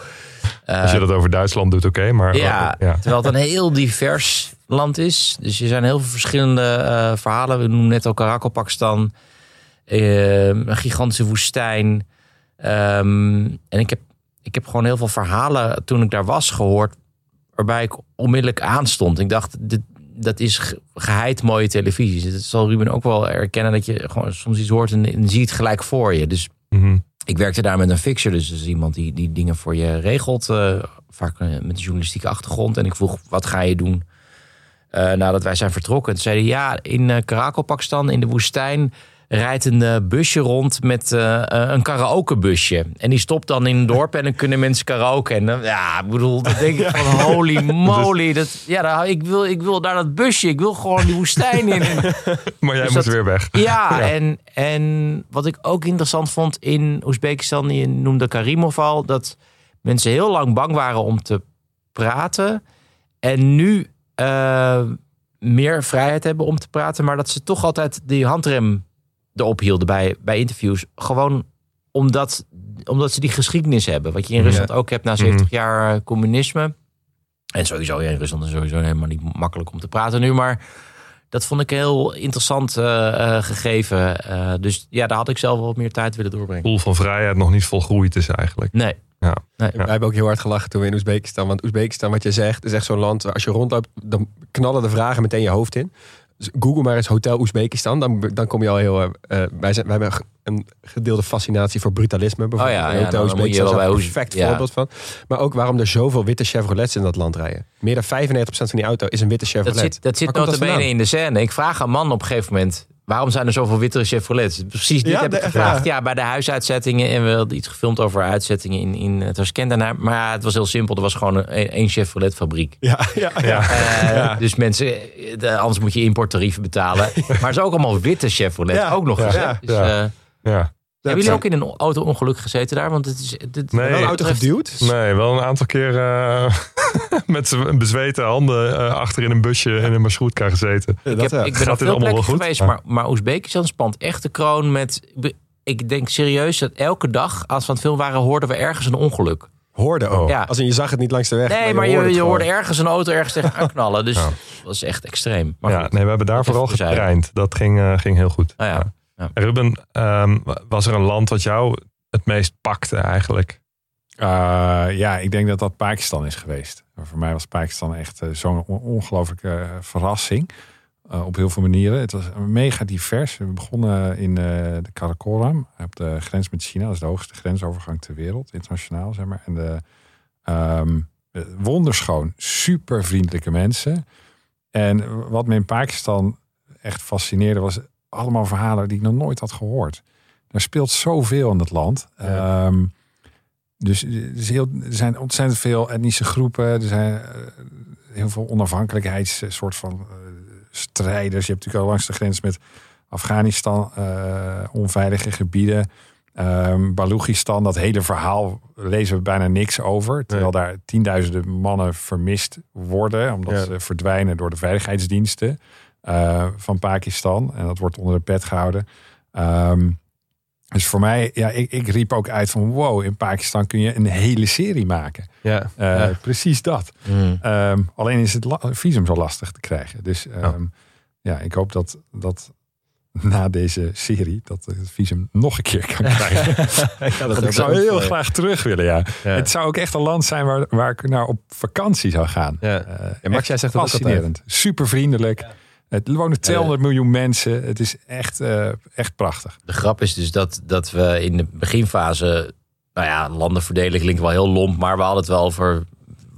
Als je Eh, dat over Duitsland doet, oké. maar ja, ja. terwijl het een heel divers land is. Dus er zijn heel veel verschillende eh, verhalen. We noemen net al Karakel, Pakistan. eh, een gigantische woestijn. Ehm, en ik heb, ik heb gewoon heel veel verhalen toen ik daar was gehoord... waarbij ik onmiddellijk aanstond. Ik dacht, dit, dat is ge- geheid mooie televisie. Dat zal Ruben ook wel erkennen... dat je gewoon soms iets hoort en, en zie je het gelijk voor je. Dus Mhm. ik werkte daar met een fixer, dus dat is iemand die, die dingen voor je regelt. eh, vaak eh, met een journalistieke achtergrond. En ik vroeg, wat ga je doen eh, nadat wij zijn vertrokken? Toen zei hij, ja, in Karakel, Pakistan, in de woestijn... rijdt een eh, busje rond met eh, eh, een karaokebusje. En die stopt dan in een dorp en dan kunnen mensen karaoke. En dan, ja, ik bedoel, dan denk ik van holy moly. Dat, ja, ik, wil, ik wil daar dat busje, ik wil gewoon die woestijn in. En, Maar jij Dus moet dat- weer weg. ja, En, en wat ik ook interessant vond in Oezbekistan, je noemde Karimov al, dat mensen heel lang bang waren om te praten. En nu meer vrijheid hebben om te praten, maar dat ze toch altijd die handrem erop hielden bij, bij interviews. Gewoon omdat, omdat ze die geschiedenis hebben. Wat je in Ja. Rusland ook hebt na 70 jaar eh, communisme. En sowieso, ja, in Rusland is sowieso helemaal niet makkelijk om te praten nu, maar dat vond ik een heel interessant eh, eh, gegeven. Eh, dus ja, daar had ik zelf wel wat meer tijd willen doorbrengen. gevoel van vrijheid nog niet volgroeid is eigenlijk. Nee. Ja. nee. Wij hebben ook heel hard gelachen toen we in Oezbekistan. Want Oezbekistan, wat je zegt, is echt zo'n land. waar Als je rondloopt, dan knallen de vragen meteen je hoofd in. Dus Google maar eens Hotel Oezbekistan. Dan, dan kom je al heel. eh, eh, wij, zijn, wij hebben een gedeelde fascinatie voor brutalisme. Bijvoorbeeld. Oh ja, ja, Hotel moet je Oezbekistan is een perfect ja. voorbeeld van. Maar ook waarom er zoveel witte Chevrolets in dat land rijden. Meer dan 95% van die auto is een witte Chevrolet. Dat zit, dat zit notabene vandaan? in de scène. Ik vraag een man op een gegeven moment... Waarom zijn er zoveel witte Chevrolets? Precies dit Ja, heb de- ik gevraagd. Ja, bij de huisuitzettingen. En we hadden iets gefilmd over uitzettingen in, in het Tashkent daarna. Maar ja, het was heel simpel. Er was gewoon een, één Chevrolet fabriek. Ja, ja, ja. Eh, Dus mensen, de- anders moet je importtarieven betalen. maar het is ook allemaal witte Chevrolet. Ja. Ook nog eens. Dus, Ja. eh, Ja. Hebben jullie ook in een auto-ongeluk gezeten daar? Want het is... Dit, Nee. Wel een auto betreft- geduwd? Nee, wel een aantal keer eh, met bezweten handen eh, achter in een busje in een marshrutka gezeten. Ja, Ik, dat, heb, ja. ik ben dit veel allemaal plekken wel goed? geweest, maar, maar Oezbekistan spant echt de kroon met... Ik denk serieus dat elke dag, als we aan het film waren, hoorden we ergens een ongeluk. Hoorde ook. Ja. Als in, je zag het niet langs de weg. Nee, maar hoorde je, het je hoorde ergens een auto ergens tegenaan knallen. Dus Ja. dat was echt extreem. Maar ja, goed. nee, we hebben daar vooral getraind. Dat ging, eh, ging heel goed. Ah, ja. Ja. Ruben, ehm, was er een land wat jou het meest pakte eigenlijk? Eh, ja, ik denk dat dat Pakistan is geweest. Maar voor mij was Pakistan echt eh, zo'n on- ongelooflijke verrassing. Eh, op heel veel manieren. Het was mega divers. We begonnen in eh, de Karakoram, op de grens met China. Dat is de hoogste grensovergang ter wereld, internationaal zeg maar. En de, ehm, eh, wonderschoon, super vriendelijke mensen. En wat me in Pakistan echt fascineerde, was allemaal verhalen die ik nog nooit had gehoord. Er speelt zoveel in het land. Ja. Ehm, dus er, heel, er zijn ontzettend veel etnische groepen. Er zijn eh, heel veel onafhankelijkheids eh, soort van eh, strijders. Je hebt natuurlijk al langs de grens met Afghanistan eh, onveilige gebieden. Ehm Balochistan, dat hele verhaal lezen we bijna niks over. Terwijl daar tienduizenden mannen vermist worden. Omdat Ja. ze verdwijnen door de veiligheidsdiensten eh, van Pakistan. En dat wordt onder de pet gehouden. Ehm, dus voor mij, ja, ik, ik riep ook uit van wow, in Pakistan kun je een hele serie maken. Ja. Eh, Ja. Precies dat. Mm. Ehm, alleen is het visum zo lastig te krijgen. Dus ehm, ja, ik hoop dat, dat na deze serie dat ik het visum nog een keer kan krijgen. Ja, dat Want ik zou heel graag terug willen, ja. Ja. Het zou ook echt een land zijn waar, waar ik naar op vakantie zou gaan. Ja. Ja, Max, jij zegt dat ook fascinerend. Super vriendelijk. Het wonen 200 miljoen mensen. Het is echt, eh, echt prachtig. De grap is dus dat, dat we in de beginfase... Nou ja, landenverdeling klinkt wel heel lomp... maar we hadden het wel over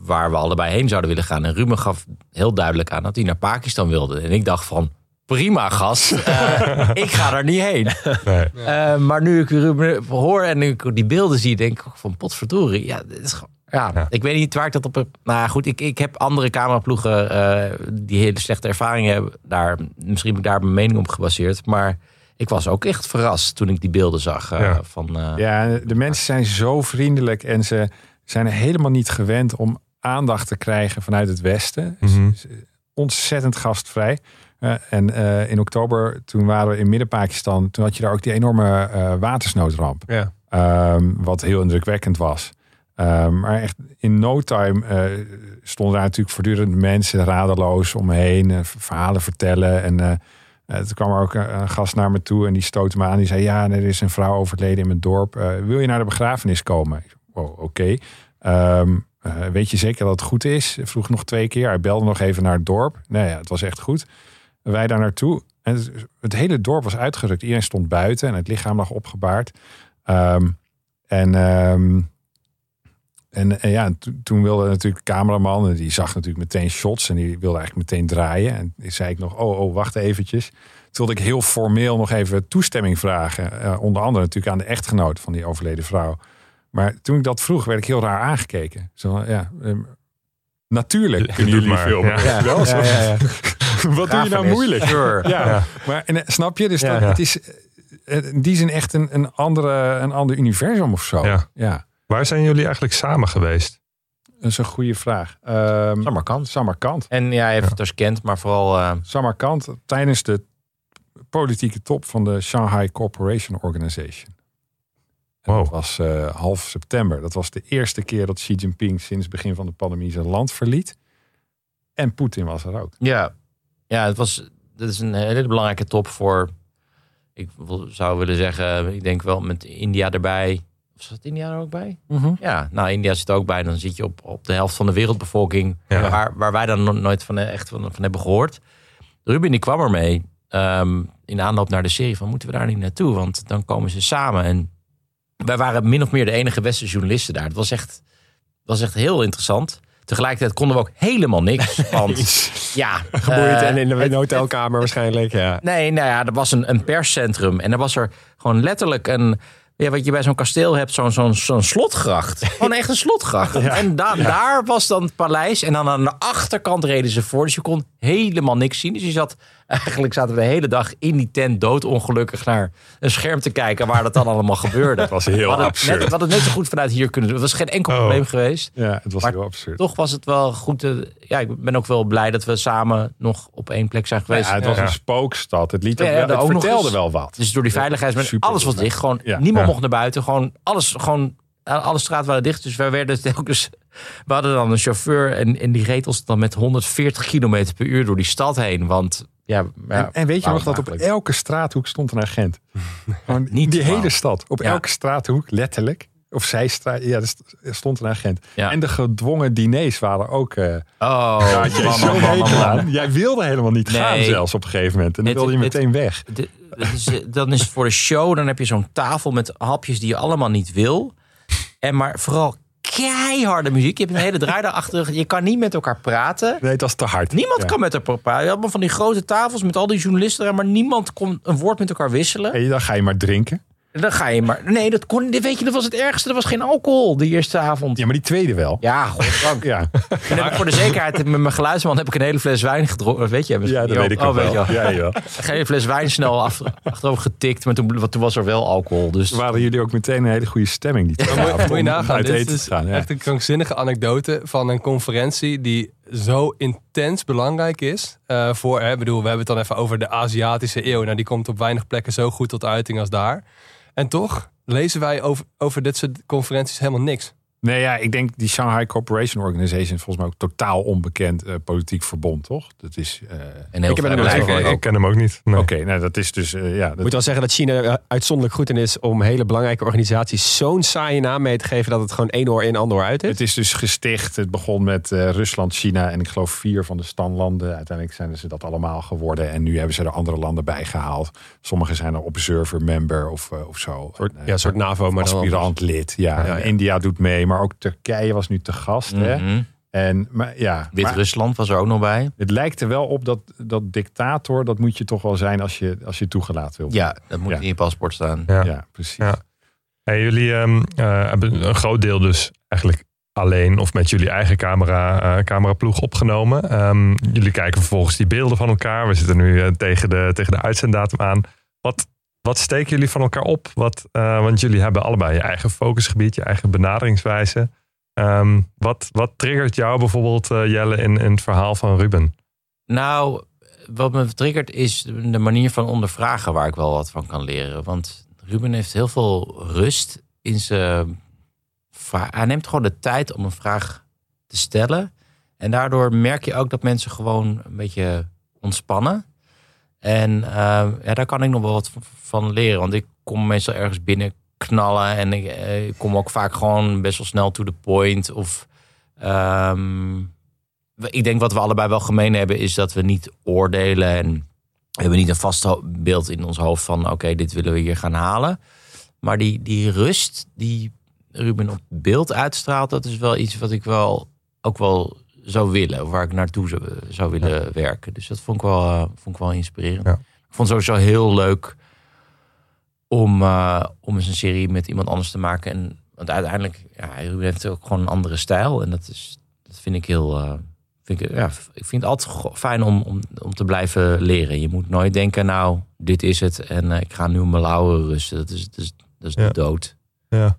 waar we allebei heen zouden willen gaan. En Ruben gaf heel duidelijk aan dat hij naar Pakistan wilde. En ik dacht van, prima gast, eh, ik ga daar niet heen. Nee. Eh, maar nu ik Ruben hoor en nu ik die beelden zie, denk ik van potverdorie. Ja, dit is gewoon... Ja, Ja. ik weet niet waar ik dat op heb. Nou goed, ik, ik heb andere cameraploegen eh, die hele slechte ervaringen hebben. Daar, misschien heb ik daar mijn mening op gebaseerd. Maar ik was ook echt verrast toen ik die beelden zag. eh, Ja. van, eh, Ja, de mensen zijn zo vriendelijk en ze zijn helemaal niet gewend om aandacht te krijgen vanuit het Westen. Mhm. Ontzettend gastvrij. Eh, en eh, in oktober, toen waren we in Midden-Pakistan, toen had je daar ook die enorme eh, watersnoodramp. Ja. Ehm, wat heel indrukwekkend was. Ehm, maar echt in no time eh, stonden daar natuurlijk voortdurend mensen radeloos omheen, eh, verhalen vertellen. En eh, eh, toen kwam er ook een, gast naar me toe en die stootte me aan. Die zei: Ja, er is een vrouw overleden in mijn dorp. Wil je naar de begrafenis komen? Ik Wow, oké. Ehm, eh, weet je zeker dat het goed is? Vroeg nog twee keer. Hij belde nog even naar het dorp. Nee, ja, het was echt goed. Wij daar naartoe. En het, hele dorp was uitgerukt. Iedereen stond buiten en het lichaam lag opgebaard. Ehm, en, en, en ja, to- toen wilde natuurlijk de cameraman, en die zag natuurlijk meteen shots en die wilde eigenlijk meteen draaien. En die zei ik nog, oh, oh, wacht eventjes. Toen wilde ik heel formeel nog even toestemming vragen. Eh, onder andere natuurlijk aan de echtgenoot van die overleden vrouw. Maar toen ik dat vroeg, werd ik heel raar aangekeken. Zo, ja, ehm, natuurlijk kunnen jullie maar, filmen. ja. Wel zo. Ja, ja, ja. Wat doe je nou moeilijk? Sure. Ja, Ja. maar en, eh, snap je? Dus Ja. dat, het is eh, in die zin echt een, een, andere, een ander universum of zo. Ja. Waar zijn jullie eigenlijk samen geweest? Dat is een goede vraag. Ehm Samarkand. Samarkand. En ja, even Tashkent, maar vooral... eh, Samarkand tijdens de politieke top van de Shanghai Corporation Organization. Wow. Dat was eh, half september. Dat was de eerste keer dat Xi Jinping sinds het begin van de pandemie zijn land verliet. En Poetin was er ook. Ja, ja het was, dat is een hele belangrijke top voor, ik zou willen zeggen, ik denk wel met India erbij. Was dat India er ook bij? Ja, nou India zit er ook bij. Dan zit je op, op de helft van de wereldbevolking, Ja. waar, waar wij dan no- nooit van, echt van, van hebben gehoord. Ruben die kwam ermee ehm, in aanloop naar de serie van moeten we daar niet naartoe? Want dan komen ze samen. En wij waren min of meer de enige westerse journalisten daar. Het was echt, was echt heel interessant. Tegelijkertijd konden we ook helemaal niks. Want ja, Geboeid eh, en in de het- hotelkamer waarschijnlijk. Ja. Nee, nou ja, er was een, een perscentrum. En er was er gewoon letterlijk een. Ja, wat je bij zo'n kasteel hebt, zo'n zo'n zo'n slotgracht. Gewoon echt een slotgracht. En da- daar was dan het paleis. En dan aan de achterkant reden ze voor. Dus je kon helemaal niks zien. Dus je zat, eigenlijk zaten we de hele dag in die tent doodongelukkig naar een scherm te kijken waar dat dan allemaal gebeurde. Dat was heel we hadden, het absurd. net, we hadden het net zo goed vanuit hier kunnen doen. Het was geen enkel Oh. probleem geweest. Ja, het was Maar heel absurd. Toch was het wel goed. ja, ik ben ook wel blij dat we samen nog op één plek zijn geweest. Ja, het was Ja. een spookstad. Het, liet Ja, ook ja, wel, het vertelde eens. wel wat. Dus door die veiligheidsmen, Super alles was dicht. Gewoon, Ja. niemand Ja. mocht naar buiten. Gewoon alles, gewoon, alle straten waren dicht. Dus wij werden telkens, we hadden dan een chauffeur en, en die reed ons dan met 140 kilometer per uur door die stad heen. Want ja, ja en, en weet je nog dat op elke straathoek stond een agent? Gewoon Niet die hele stad. Op elke straathoek, letterlijk. Of zijstraat, ja, er st- stond een agent. Ja. En de gedwongen diners waren ook... eh Oh, jij man, man, man. Jij wilde helemaal niet gaan zelfs op een gegeven moment. En dan Het- wilde je het- meteen weg. De- dat is, eh, dan is het voor de show. Dan heb je zo'n tafel met hapjes die je allemaal niet wil. En maar vooral keiharde muziek. Je hebt een hele draai daarachter. Je kan niet met elkaar praten. Nee, dat is te hard. Niemand Ja. kan met elkaar praten. Allemaal van die grote tafels met al die journalisten. Maar niemand kon een woord met elkaar wisselen. Hey, dan ga je maar drinken. Dan ga je maar... Nee, dat kon, weet je, dat was het ergste. Er was geen alcohol die eerste avond. Ja, maar die tweede wel. Ja, goddank. Ja, En heb ik voor de zekerheid met mijn geluidsman heb ik een hele fles wijn gedronken. Weet je, ja dat weet ik Oh, weet wel. je Ja, ja. Een hele fles wijn snel af, achterover getikt. Maar toen, was er wel alcohol. Dus waren jullie ook meteen een hele goede stemming. Die twee moet, je nagaan, dit is gaan. Ja. echt een krankzinnige anekdote van een conferentie die zo intens belangrijk is. eh, voor, hè, bedoel, we hebben het dan even over de Aziatische eeuw. Nou, die komt op weinig plekken zo goed tot uiting als daar. En toch lezen wij over, over dit soort conferenties helemaal niks. Nee, ja, ik denk die Shanghai Cooperation Organization is volgens mij ook totaal onbekend eh, politiek verbond, toch? Dat is. eh, en heel Ik heb er nog vrijblijvend nooit Ik, ik ken hem ook niet. Nee. Oké, nou dat is dus. eh, ja, dat, moet wel zeggen dat China er uitzonderlijk goed in is om hele belangrijke organisaties zo'n saaie naam mee te geven dat het gewoon één oor in, ander oor uit is. het is dus gesticht. Het begon met eh, Rusland, China en ik geloof vier van de standlanden. Uiteindelijk zijn ze dat allemaal geworden. En nu hebben ze er andere landen bij gehaald. Sommige zijn er observer member of, of zo. Een soort, En, ja, een soort NAVO, maar aspirant lid. Ja, ja. India doet mee, maar ook Turkije was nu te gast. Hè? Mhm. En maar, ja, maar Wit-Rusland was er ook nog bij. het lijkt er wel op dat, dat dictator, dat moet je toch wel zijn als je, als je toegelaten wil. Ja, dat moet Ja. in je paspoort staan. Ja. ja precies. Ja. Hey, jullie ehm, eh, hebben een groot deel dus eigenlijk alleen of met jullie eigen camera, eh, cameraploeg opgenomen. Ehm, jullie kijken vervolgens die beelden van elkaar. We zitten nu eh, tegen, de, tegen de uitzenddatum aan. Wat, wat steken jullie van elkaar op? Wat, eh, want jullie hebben allebei je eigen focusgebied, je eigen benaderingswijze. Ehm, wat, wat triggert jou bijvoorbeeld, eh, Jelle, in, in het verhaal van Ruben? Nou, wat me triggert is de manier van ondervragen waar ik wel wat van kan leren. Want Ruben heeft heel veel rust in zijn... vra- Hij neemt gewoon de tijd om een vraag te stellen. En daardoor merk je ook dat mensen gewoon een beetje ontspannen. En eh, ja, daar kan ik nog wel wat van leren. Want ik kom meestal ergens binnen knallen. En ik, eh, ik kom ook vaak gewoon best wel snel to the point. Of ehm, ik denk wat we allebei wel gemeen hebben, is dat we niet oordelen. En we hebben niet een vast beeld in ons hoofd van oké, dit willen we hier gaan halen. Maar die, die rust die Ruben op beeld uitstraalt, dat is wel iets wat ik wel ook wel zou willen. Of waar ik naartoe zou, zou willen werken. Dus dat vond ik wel, eh, vond ik wel inspirerend. Ja. Ik vond het sowieso heel leuk om, eh, om eens een serie met iemand anders te maken. En, want uiteindelijk, ja, Ruben heeft ook gewoon een andere stijl. En dat, is, dat vind ik heel... eh, vind ik, ja, ik vind het altijd fijn om, om, om te blijven leren. Je moet nooit denken, nou, dit is het. En ik ga nu mijn lauwe rusten. Dat is, dat is, dat is de dood. Ja.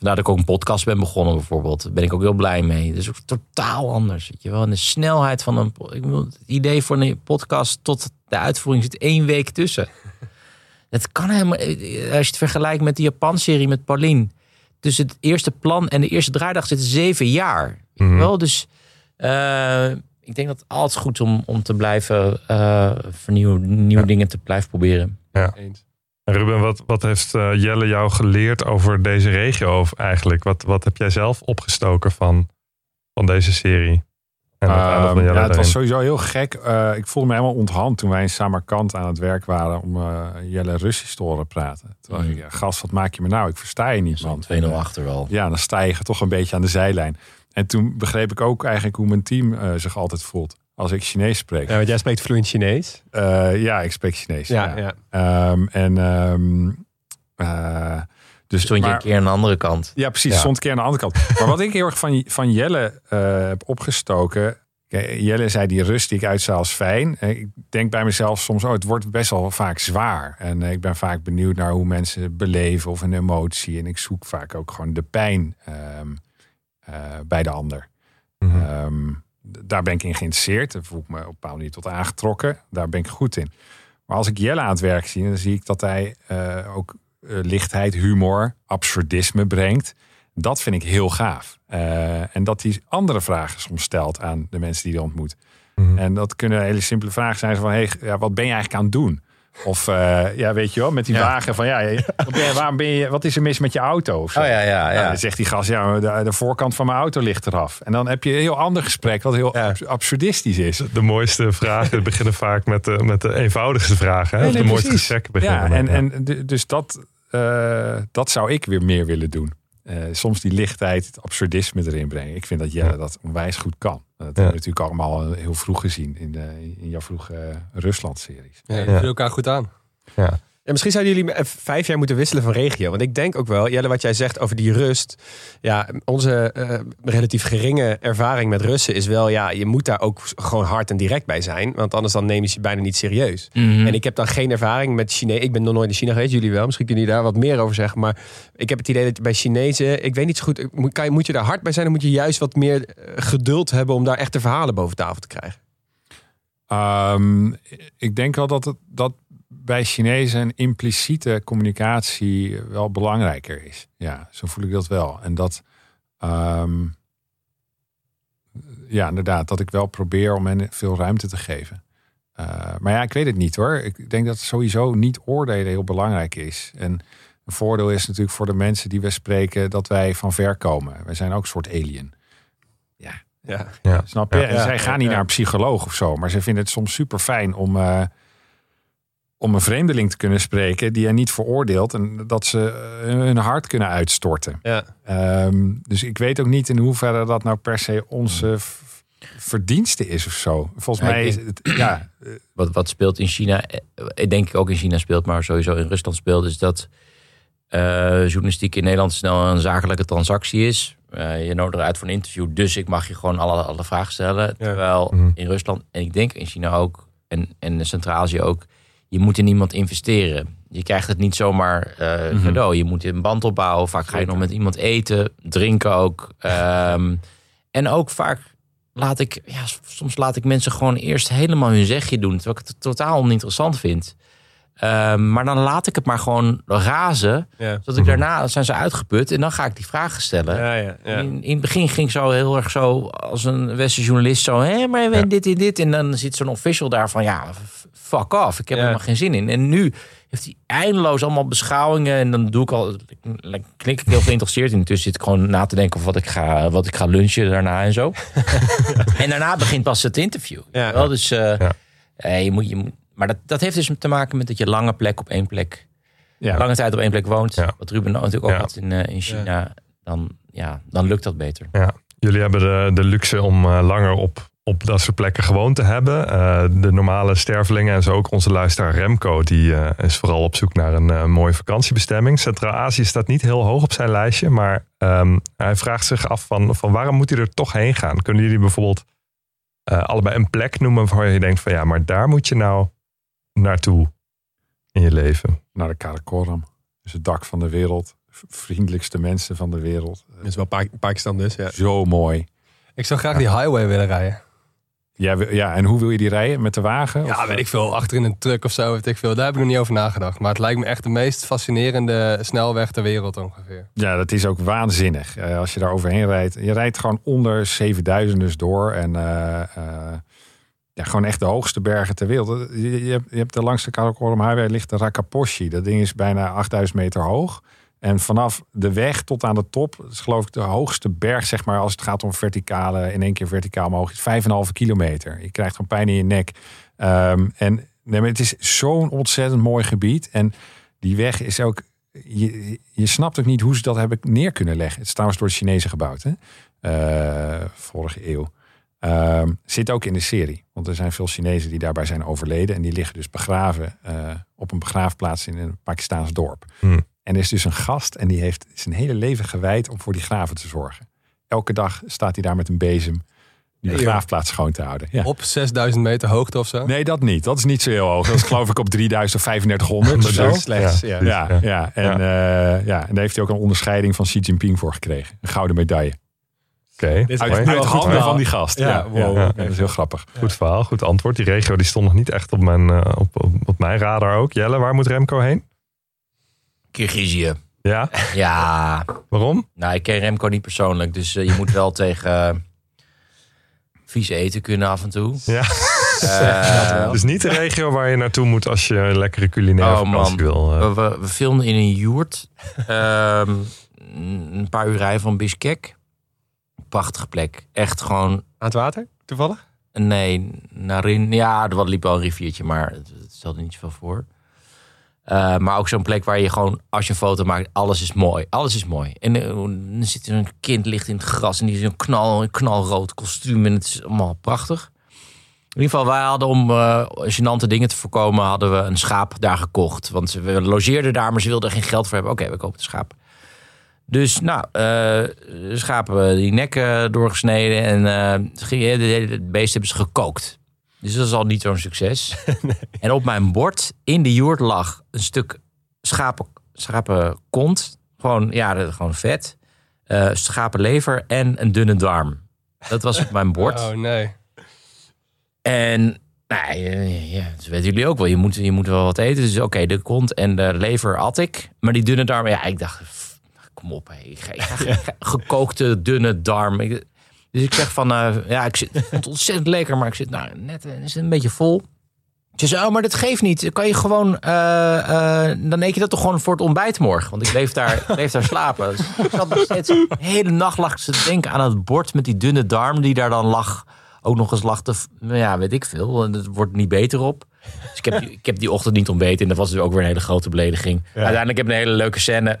Vandaar dat ik ook een podcast ben begonnen bijvoorbeeld. Daar ben ik ook heel blij mee. Dat is ook totaal anders. Weet je wel. En de snelheid van een... Ik bedoel, het idee voor een podcast tot de uitvoering zit één week tussen. Het kan helemaal... Als je het vergelijkt met die Japan-serie met Pauline. Tussen het eerste plan en de eerste draaidag zitten zeven jaar. Mhm. wel? Dus eh, ik denk dat het altijd goed is om, om te blijven eh, vernieuwen. Nieuwe Ja. dingen te blijven proberen. Eens. En Ruben, wat, wat heeft eh, Jelle jou geleerd over deze regio of eigenlijk? Wat, wat heb jij zelf opgestoken van, van deze serie? En Ehm, Jelle ja, het was sowieso heel gek. Eh, ik voelde me helemaal onthand toen wij in Samarkand aan het werk waren om eh, Jelle Russisch te horen praten. Toen dacht ik, ja, gast, wat maak je me nou? Ik versta je niet, man. 2-0 achter wel. Ja, dan sta je toch een beetje aan de zijlijn. En toen begreep ik ook eigenlijk hoe mijn team eh, zich altijd voelt als ik Chinees spreek. Ja, want jij spreekt vloeiend Chinees. Eh, ja, ik spreek Chinees. Ja, Ja, ja. Ehm, en ehm, eh, dus Stond je maar- een keer aan de andere kant. Ja, precies. Ja. Stond een keer aan de andere kant. Maar wat ik heel erg van, van Jelle eh, heb opgestoken. Jelle zei die rust die ik uitzaal als fijn. Ik denk bij mezelf soms, oh, het wordt best wel vaak zwaar. En ik ben vaak benieuwd naar hoe mensen beleven of een emotie. En ik zoek vaak ook gewoon de pijn ehm, eh, bij de ander. Mhm. Ehm, daar ben ik in geïnteresseerd. Daar voel ik me op een bepaalde manier tot aangetrokken. Daar ben ik goed in. Maar als ik Jelle aan het werk zie, dan zie ik dat hij eh, ook eh, lichtheid, humor, absurdisme brengt. Dat vind ik heel gaaf. Eh, en dat hij andere vragen soms stelt aan de mensen die hij ontmoet. Mhm. En dat kunnen hele simpele vragen zijn. Van, hey, ja, wat ben je eigenlijk aan het doen? Of eh, ja, weet je wel, met die Ja. wagen van ja, waarom ben je, wat is er mis met je auto? Of zo. Oh ja, ja, Ja, ja. dan zegt die gast, ja, de, de voorkant van mijn auto ligt eraf. En dan heb je een heel ander gesprek, wat heel Ja. absurdistisch is. De mooiste vragen beginnen vaak met de, met de eenvoudigste vragen. Hè? Nee, Of nee, de mooiste gesprekken beginnen. Ja, en, en dus dat, eh, dat zou ik weer meer willen doen. Eh, soms die lichtheid, het absurdisme erin brengen. Ik vind dat Jelle dat onwijs goed kan. Dat hebben we natuurlijk allemaal eh, heel vroeg gezien in, de, in jouw vroege eh, Rusland-series. Ja, vullen elkaar goed aan. Ja, misschien zouden jullie even vijf jaar moeten wisselen van regio. Want ik denk ook wel, Jelle, wat jij zegt over die rust. Ja, onze eh, relatief geringe ervaring met Russen is wel, ja, je moet daar ook gewoon hard en direct bij zijn. Want anders dan nemen ze je bijna niet serieus. Mhm. En ik heb dan geen ervaring met Chinees. Ik ben nog nooit in China geweest, jullie wel. Misschien kunnen jullie daar wat meer over zeggen. Maar ik heb het idee dat je bij Chinezen, ik weet niet zo goed, moet, kan je, moet je daar hard bij zijn? Dan moet je juist wat meer eh, geduld hebben om daar echte verhalen boven tafel te krijgen. Ehm, ik denk wel dat, het, dat bij Chinezen een impliciete communicatie wel belangrijker is. Ja, zo voel ik dat wel. En dat, ehm, ja, inderdaad, dat ik wel probeer om hen veel ruimte te geven. Eh, maar ja, ik weet het niet hoor. Ik denk dat sowieso niet oordelen heel belangrijk is. En een voordeel is natuurlijk voor de mensen die we spreken dat wij van ver komen. Wij zijn ook een soort alien. Ja. Ja. Snap je? Ja, en ja, zij gaan niet ja. naar een psycholoog of zo. Maar ze vinden het soms super fijn om, eh, om een vreemdeling te kunnen spreken die je niet veroordeelt. En dat ze eh, hun hart kunnen uitstorten. Ja. Ehm, dus ik weet ook niet in hoeverre dat nou per se onze verdienste is of zo. Volgens Ja, mij is het, ja, wat, wat speelt in China, eh, ik denk ik ook in China speelt, maar sowieso in Rusland speelt, is dat eh, journalistiek in Nederland snel een zakelijke transactie is. Eh, je nodigt uit voor een interview, dus ik mag je gewoon alle, alle vragen stellen. Terwijl Mhm. in Rusland, en ik denk in China ook, en, en Centraal-Azië ook, je moet in iemand investeren. Je krijgt het niet zomaar eh Mhm. cadeau. Je moet een band opbouwen. Vaak ga je nog met iemand eten, drinken ook. Ehm, en ook vaak laat ik, ja, soms laat ik mensen gewoon eerst helemaal hun zegje doen. Terwijl ik het totaal oninteressant vind. Ehm, maar dan laat ik het maar gewoon razen. Ja. Zodat ik daarna zijn ze uitgeput en dan ga ik die vragen stellen. Ja, ja, ja. In, in het begin ging ik zo heel erg zo als een westerse journalist zo, hé, maar je weet Ja. dit en dit. En dan zit zo'n official daar van, ja, fuck off. Ik heb Ja. er helemaal geen zin in. En nu heeft hij eindeloos allemaal beschouwingen. En dan doe ik al, klik ik heel geïnteresseerd. Intussen zit ik gewoon na te denken of wat ik ga, wat ik ga lunchen daarna en zo. en daarna begint pas het interview. Ja. Wel, dus eh, Ja. eh, je moet, je moet, maar dat, dat heeft dus te maken met dat je lange plek op één plek ja. lange tijd op één plek woont, Ja. wat Ruben natuurlijk ook Ja. had in, eh, in China, dan, ja, dan lukt dat beter. Jullie hebben de, de luxe om eh, langer op, op dat soort plekken gewoond te hebben. Eh, de normale stervelingen en zo ook onze luisteraar Remco... die eh, is vooral op zoek naar een eh, mooie vakantiebestemming. Centraal-Azië staat niet heel hoog op zijn lijstje... maar ehm, hij vraagt zich af van, van waarom moet hij er toch heen gaan? Kunnen jullie bijvoorbeeld eh, allebei een plek noemen... waar je denkt van ja, maar daar moet je nou naartoe in je leven? Naar de Karakoram. Dus het dak van de wereld. Vriendelijkste mensen van de wereld. Dat is wel Pa- Pakistan dus, ja. Zo mooi. Ik zou graag die highway willen rijden. Ja, ja, en hoe wil je die rijden? Met de wagen? Ja, Of, weet ik veel. Achter in een truck of zo, weet ik veel. Daar heb ik nog niet over nagedacht. Maar het lijkt me echt de meest fascinerende snelweg ter wereld ongeveer. Ja, dat is ook waanzinnig. Eh, als je daar overheen rijdt. Je rijdt gewoon onder 7000 dus door. En eh, eh, ja, gewoon echt de hoogste bergen ter wereld. Je, je, hebt, de langste Karakoram Highway ligt de Rakaposhi. Dat ding is bijna 8000 meter hoog. En vanaf de weg tot aan de top, dat is geloof ik de hoogste berg, zeg maar, als het gaat om verticale, in één keer verticaal omhoog, is 5,5 kilometer. Je krijgt gewoon pijn in je nek. Ehm, en nee, maar het is zo'n ontzettend mooi gebied. En die weg is ook, je, je snapt ook niet hoe ze dat hebben neer kunnen leggen. Het is trouwens door de Chinezen gebouwd, hè? Eh, vorige eeuw. Ehm, zit ook in de serie. Want er zijn veel Chinezen die daarbij zijn overleden. En die liggen dus begraven eh, op een begraafplaats in een Pakistaans dorp. Hmm. En er is dus een gast en die heeft zijn hele leven gewijd om voor die graven te zorgen. Elke dag staat hij daar met een bezem die begraafplaats schoon te houden. Ja. Op 6000 meter hoogte of zo? Nee, dat niet. Dat is niet zo heel hoog. Dat is geloof ik op 3000 of 3500 of zo. Slechts, ja. Ja, ja. En, eh, ja. en daar heeft hij ook een onderscheiding van Xi Jinping voor gekregen. Een gouden medaille. Oké, Dit is Uit, uit handen verhaal. van die gast. Ja, Ja, wow, ja. dat is heel grappig. Goed verhaal, goed antwoord. Die regio die stond nog niet echt op mijn, eh, op, op, op mijn radar ook. Jelle, waar moet Remco heen? Kirgizië. Ja, Ja, waarom? nou, ik ken Remco niet persoonlijk. Dus eh, je moet wel tegen eh, vies eten kunnen af en toe. Ja. Eh, Dus niet de regio waar je naartoe moet als je een lekkere culinaire Oh, vakantie man. wil. we, we, we filmden in een joert. Ehm, een paar uur rijden van Bishkek. Prachtige plek. Echt gewoon... Aan het water, toevallig? Nee, Narin. Ja, er liep wel een riviertje, maar het, het stelde niet zoveel voor. Eh, maar ook zo'n plek waar je gewoon, als je een foto maakt, alles is mooi. Alles is mooi. En dan zit er een kind ligt in het gras en die is in een, knal, een knalrood kostuum en het is allemaal prachtig. In ieder geval, wij hadden om eh gênante dingen te voorkomen, hadden we een schaap daar gekocht. Want we logeerden daar, maar ze wilden er geen geld voor hebben. Oké, we kopen het schaap. Dus nou, eh, de schapen die nekken doorgesneden en eh, gingen- de hele- het beest hebben ze gekookt. Dus dat is al niet zo'n succes. En op mijn bord in de joert lag een stuk schapen, schapenkont. Gewoon, ja, gewoon vet. eh schapenlever en een dunne darm. Dat was op mijn bord. Oh nee. En nou, eh, ja, dat weten jullie ook wel. Je moet, je moet wel wat eten. Dus oké, de kont en de lever at ik. Maar die dunne darm, ja, ik dacht, kom op. gekookte dunne darm. Dus ik zeg van, eh, ja, ik, zit, ik vond het ontzettend lekker. Maar ik zit nou net eh, is een beetje vol. Ze zei, oh, maar dat geeft niet. Dan kan je gewoon, eh, dan eet je dat toch gewoon voor het ontbijt morgen. Want ik bleef daar, bleef daar slapen. Dus ik zat nog steeds, de hele nacht lag ik te denken aan het bord met die dunne darm die daar dan lag. Ook nog eens lag de, nou ja, weet ik veel. En het wordt niet beter op. Dus ik heb, die- ik heb die ochtend niet ontbeten. En dat was dus ook weer een hele grote belediging. Uiteindelijk heb ik een hele leuke scène.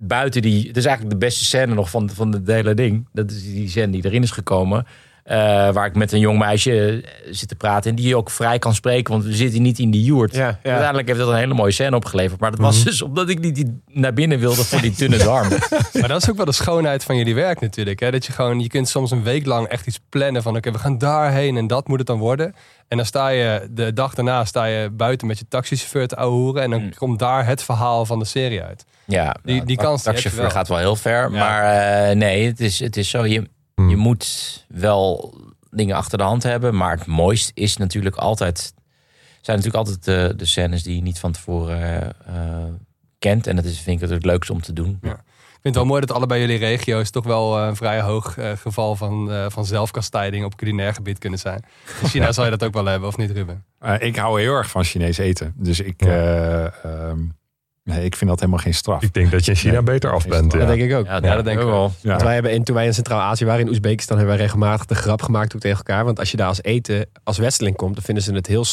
Buiten die, het is eigenlijk de beste scène nog van, van het hele ding. Dat is die scène die erin is gekomen. Eh, waar ik met een jong meisje eh, zit te praten. En die ook vrij kan spreken. Want we zitten niet in die joert. Ja, ja. Uiteindelijk heeft dat een hele mooie scène opgeleverd. Maar dat was dus omdat ik niet die naar binnen wilde voor die dunne darm. Maar dat is ook wel de schoonheid van jullie werk natuurlijk. Hè? Dat je gewoon, je kunt soms een week lang echt iets plannen van oké, we gaan daarheen en dat moet het dan worden. En dan sta je de dag daarna sta je buiten met je taxichauffeur te ouwehoeren en dan Mm. komt daar het verhaal van de serie uit. Ja, Die- nou, die kans taxichauffeur wel. gaat wel heel ver. Maar eh, nee, het is, het is zo. Je, Hmm. je moet wel dingen achter de hand hebben. Maar het mooist is natuurlijk altijd... zijn natuurlijk altijd de, de scènes die je niet van tevoren eh, eh, kent. En dat is, vind ik het het leukste om te doen. Ja. Ik vind het wel mooi dat allebei jullie regio's toch wel eh, een vrij hoog geval van, eh, van zelfkastijding op culinair gebied kunnen zijn. In China zou je dat ook wel hebben, of niet Ruben? Eh, ik hou heel erg van Chinees eten. Dus ik, Ja. Nee, ik vind dat helemaal geen straf. Ik denk dat je in China Nee. beter af bent. Dat Ja. denk ik ook. Ja, dat denk ik wel. Ja. Want wij hebben in, toen wij in Centraal-Azië waren, in Oezbekistan, hebben wij regelmatig de grap gemaakt ook tegen elkaar. Want als je daar als eten, als westeling komt, dan vinden ze het heel.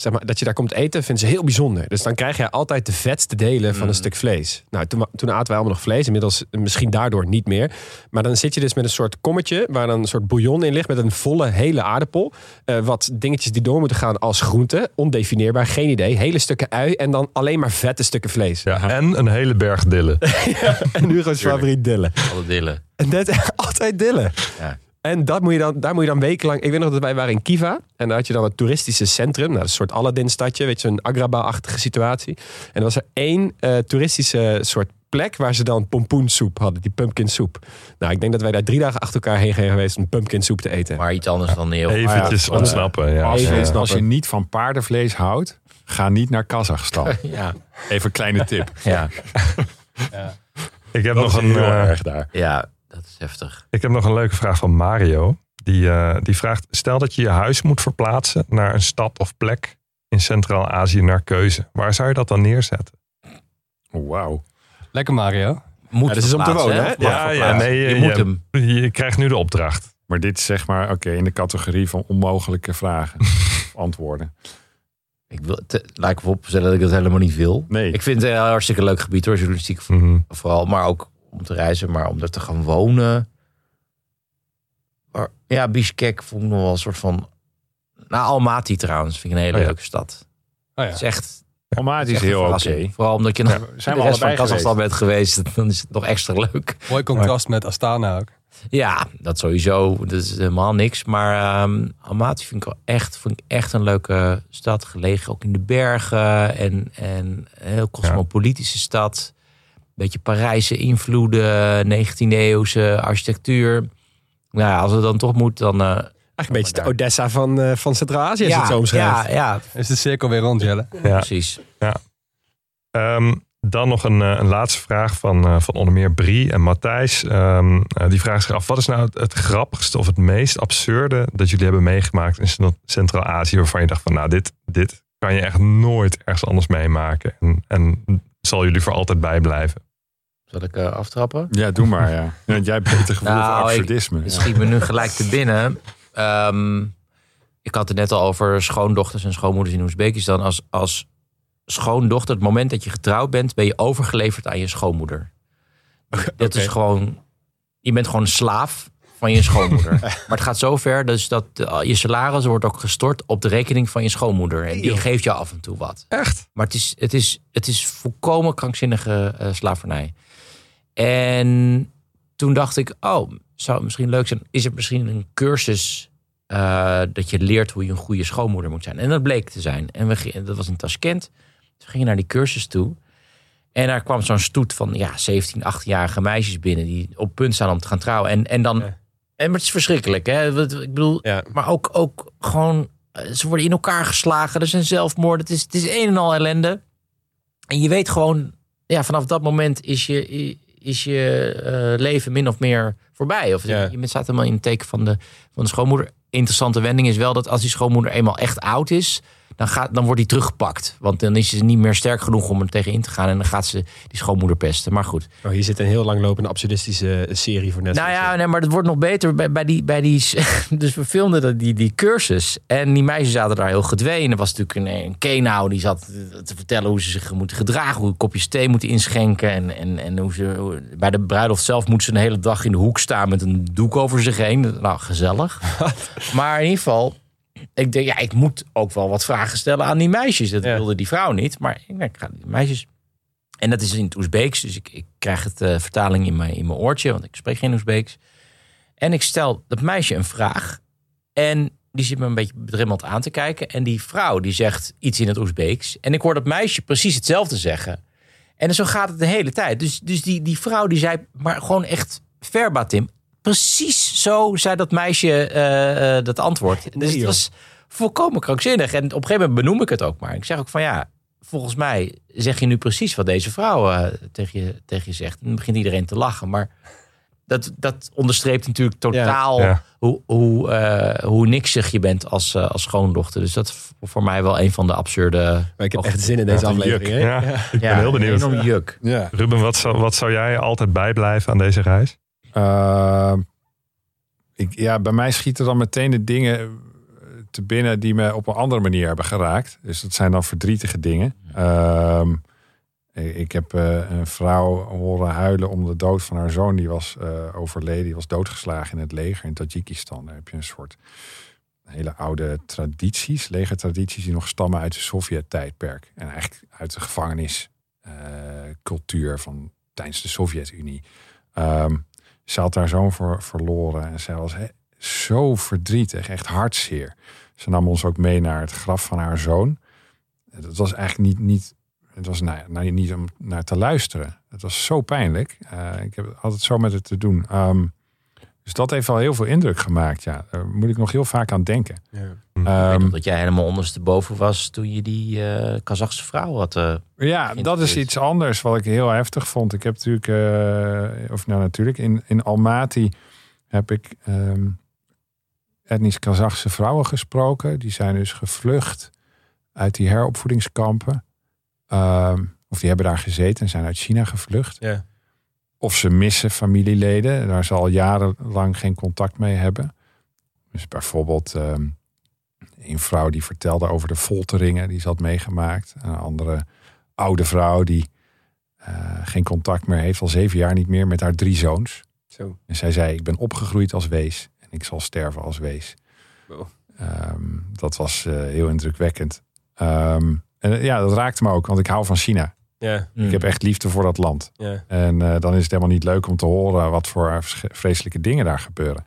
Zeg maar, dat je daar komt eten, vinden ze heel bijzonder. Dus dan krijg je altijd de vetste delen van een stuk vlees. Nou, toen, toen aten wij allemaal nog vlees. Inmiddels misschien daardoor niet meer. Maar dan zit je dus met een soort kommetje... waar dan een soort bouillon in ligt met een volle hele aardappel. Eh, wat dingetjes die door moeten gaan als groente. Ondefinieerbaar, geen idee. Hele stukken ui en dan alleen maar vette stukken vlees. Ja, en een hele berg dillen. En Hugo's favoriet dillen. Alle dillen. En dat altijd dillen. Ja. En dat moet je dan, daar moet je dan wekenlang... Ik weet nog dat wij waren in Kiva. En daar had je dan het toeristische centrum. Nou, dat is een soort Aladdin-stadje. Weet je, zo'n Agrabah-achtige situatie. En er was er één eh, toeristische soort plek... waar ze dan pompoensoep hadden. Die pumpkin soep. Nou, ik denk dat wij daar drie dagen achter elkaar heen zijn geweest... om pumpkin soep te eten. Maar iets anders dan heel. Eventjes ja. ontsnappen. Ja. Als, Even je, snappen. als je niet van paardenvlees houdt, ga niet naar Kazachstan. Ja, Even een kleine tip. ja, Ik, heb Dat nog een, heel eh, erg daar. ja, heftig. ik heb nog een leuke vraag van Mario. Die, eh, die vraagt, stel dat je je huis moet verplaatsen... naar een stad of plek in Centraal-Azië naar keuze. Waar zou je dat dan neerzetten? Wauw. Lekker Mario. Moet Ja, dit is om te wonen, hè? Ja, ja, nee, je je- moet je- hem. Je krijgt nu de opdracht. Maar dit is zeg maar, oké, in de categorie van onmogelijke vragen. of antwoorden. Ik wil, te, laat ik vooropstellen dat ik dat helemaal niet wil. Nee. Ik vind het een hartstikke leuk gebied hoor, journalistiek Mhm. vooral. Maar ook om te reizen, maar om er te gaan wonen. Maar, ja, Bishkek vond ik nog wel een soort van... Nou, Almaty trouwens, vind ik een hele Oh ja. leuke stad. Oh Het is ja. echt, Almaty is heel oké. Vooral omdat je nog Ja, de zijn we rest van Kazachstan bent geweest. Dan is het nog extra leuk. Mooi contrast met Astana ook. Ja, dat sowieso. Dat is helemaal niks. Maar ehm Almaty vind ik wel echt, vind ik echt een leuke stad. Gelegen ook in de bergen. En, en een heel cosmopolitische stad. Beetje Parijse invloeden. 19e eeuwse architectuur. Nou ja, als het dan toch moet, dan... eh, Eigenlijk een beetje de Odessa van, eh, van Centraal-Azië, als je het zo omschrijft. ja, ja, Is de cirkel weer rond, Jelle? Ja. precies. Ehm, dan nog een, eh, een laatste vraag van, eh, van onder meer Brie en Matthijs. Ehm, eh, die vragen zich af, wat is nou het, het grappigste of het meest absurde dat jullie hebben meegemaakt in Cent- Centraal-Azië, waarvan je dacht van, nou, dit, dit kan je echt nooit ergens anders meemaken. En, en zal jullie voor altijd bijblijven. Zal ik eh, aftrappen? Ja, doe maar, ja. ja jij hebt beter gevoel Nou, voor ik- absurdisme. Schiet me nu gelijk te binnen. Ehm, ik had het net al over schoondochters en schoonmoeders in Oezbekistan. Als, als schoondochter, het moment dat je getrouwd bent, ben je overgeleverd aan je schoonmoeder. Dat is gewoon, je bent gewoon een slaaf van je schoonmoeder. maar het gaat zo ver dus dat eh, je salaris wordt ook gestort op de rekening van je schoonmoeder. En die geeft je af en toe wat. Echt? Maar het is, het is, het is volkomen krankzinnige eh, slavernij. En toen dacht ik, oh, zou het misschien leuk zijn. Is er misschien een cursus eh, dat je leert hoe je een goede schoonmoeder moet zijn? En dat bleek te zijn. En we, dat was in Tashkent. Dus we gingen naar die cursus toe. En daar kwam zo'n stoet van ja, 17, 18-jarige meisjes binnen... die op punt staan om te gaan trouwen. En, en dan... Ja. En het is verschrikkelijk, hè? Ik bedoel, Ja. maar ook, ook gewoon... eh, Ze worden in elkaar geslagen. Er zijn zelfmoorden. Het is, het is een en al ellende. En je weet gewoon... Ja, vanaf dat moment is je, is je eh, leven min of meer voorbij. Of Ja. je staat helemaal in het teken van de, van de schoonmoeder. Interessante wending is wel dat als die schoonmoeder eenmaal echt oud is... Dan, gaat, dan wordt die teruggepakt. Want dan is ze niet meer sterk genoeg om er tegen in te gaan. En dan gaat ze die schoonmoeder pesten. Maar goed. Oh, hier zit een heel langlopende absurdistische eh, serie voor Netflix. Nou ja, nee, maar het wordt nog beter bij, bij, die, bij die. Dus we filmden dat- die, die cursus. En die meisjes zaten daar heel gedwee. Er was natuurlijk een, een kenau die zat te vertellen hoe ze zich moeten gedragen. Hoe een kopje thee moeten inschenken. En, en, en hoe ze. bij de bruiloft zelf moet ze een hele dag in de hoek staan met een doek over zich heen. Nou, gezellig. maar in ieder geval. Ik denk, ja, ik moet ook wel wat vragen stellen aan die meisjes. Dat Ja. wilde die vrouw niet. Maar ik denk, ik ga die meisjes. En dat is in het Oezbeeks. Dus ik, ik krijg het eh, vertaling in mijn, in mijn oortje. Want ik spreek geen Oezbeeks. En ik stel dat meisje een vraag. En die zit me een beetje bedremmeld aan te kijken. En die vrouw die zegt iets in het Oezbeeks. En ik hoor dat meisje precies hetzelfde zeggen. En zo gaat het de hele tijd. Dus, dus die, die vrouw die zei, maar gewoon echt verbatim. Precies zo zei dat meisje eh, eh, dat antwoord. Dus het joh. was volkomen krankzinnig. En op een gegeven moment benoem ik het ook maar. Ik zeg ook van ja, volgens mij zeg je nu precies wat deze vrouw eh, tegen, je, tegen je zegt. En dan begint iedereen te lachen. Maar dat, dat onderstreept natuurlijk totaal Ja. Hoe, hoe, eh, hoe niksig je bent als, als schoondochter. Dus dat is voor mij wel een van de absurde... Maar ik heb echt zin in deze een aflevering. hè? Ja, ik ben heel benieuwd. Enorm juk. Ja. Ruben, wat zou, wat zou jij altijd bijblijven aan deze reis? Eh, ik, ja, bij mij schieten dan meteen de dingen eh, te binnen die me op een andere manier hebben geraakt. Dus dat zijn dan verdrietige dingen. Ehm, ik heb eh, een vrouw horen huilen om de dood van haar zoon. Die was eh, overleden, die was doodgeslagen in het leger in Tajikistan. Daar heb je een soort hele oude tradities, legertradities die nog stammen uit de Sovjet-tijdperk. En eigenlijk uit de gevangeniscultuur van tijdens de Sovjet-Unie. Ehm, ze had haar zoon voor, verloren en zij was zo verdrietig, echt hartzeer. Ze nam ons ook mee naar het graf van haar zoon. Dat was eigenlijk niet, niet, het was nou, nou, niet om naar te luisteren. Het was zo pijnlijk. Eh, ik heb altijd zo met het te doen. Ehm, dus dat heeft wel heel veel indruk gemaakt. Ja, daar moet ik nog heel vaak aan denken. Ja. Weet Ehm, dat jij helemaal ondersteboven was toen je die eh Kazachse vrouw had. eh, Ja, dat is iets anders wat ik heel heftig vond. Ik heb natuurlijk, eh, of nou natuurlijk, in, in Almaty heb ik ehm, etnisch Kazachse vrouwen gesproken. Die zijn dus gevlucht uit die heropvoedingskampen. Ehm, Of die hebben daar gezeten en zijn uit China gevlucht. Ja. Of ze missen familieleden. Daar ze al jarenlang geen contact mee hebben. Dus bijvoorbeeld ehm, een vrouw die vertelde over de folteringen die ze had meegemaakt. Een andere oude vrouw die eh, geen contact meer heeft. Al zeven jaar niet meer met haar drie zoons. Zo. En zij zei, ik ben opgegroeid als wees. En ik zal sterven als wees. Wow. Ehm, dat was eh, heel indrukwekkend. Ehm, en ja, dat raakte me ook, want ik hou van China. Ja. Ik heb echt liefde voor dat land. ja. En eh, dan is het helemaal niet leuk om te horen wat voor vreselijke dingen daar gebeuren.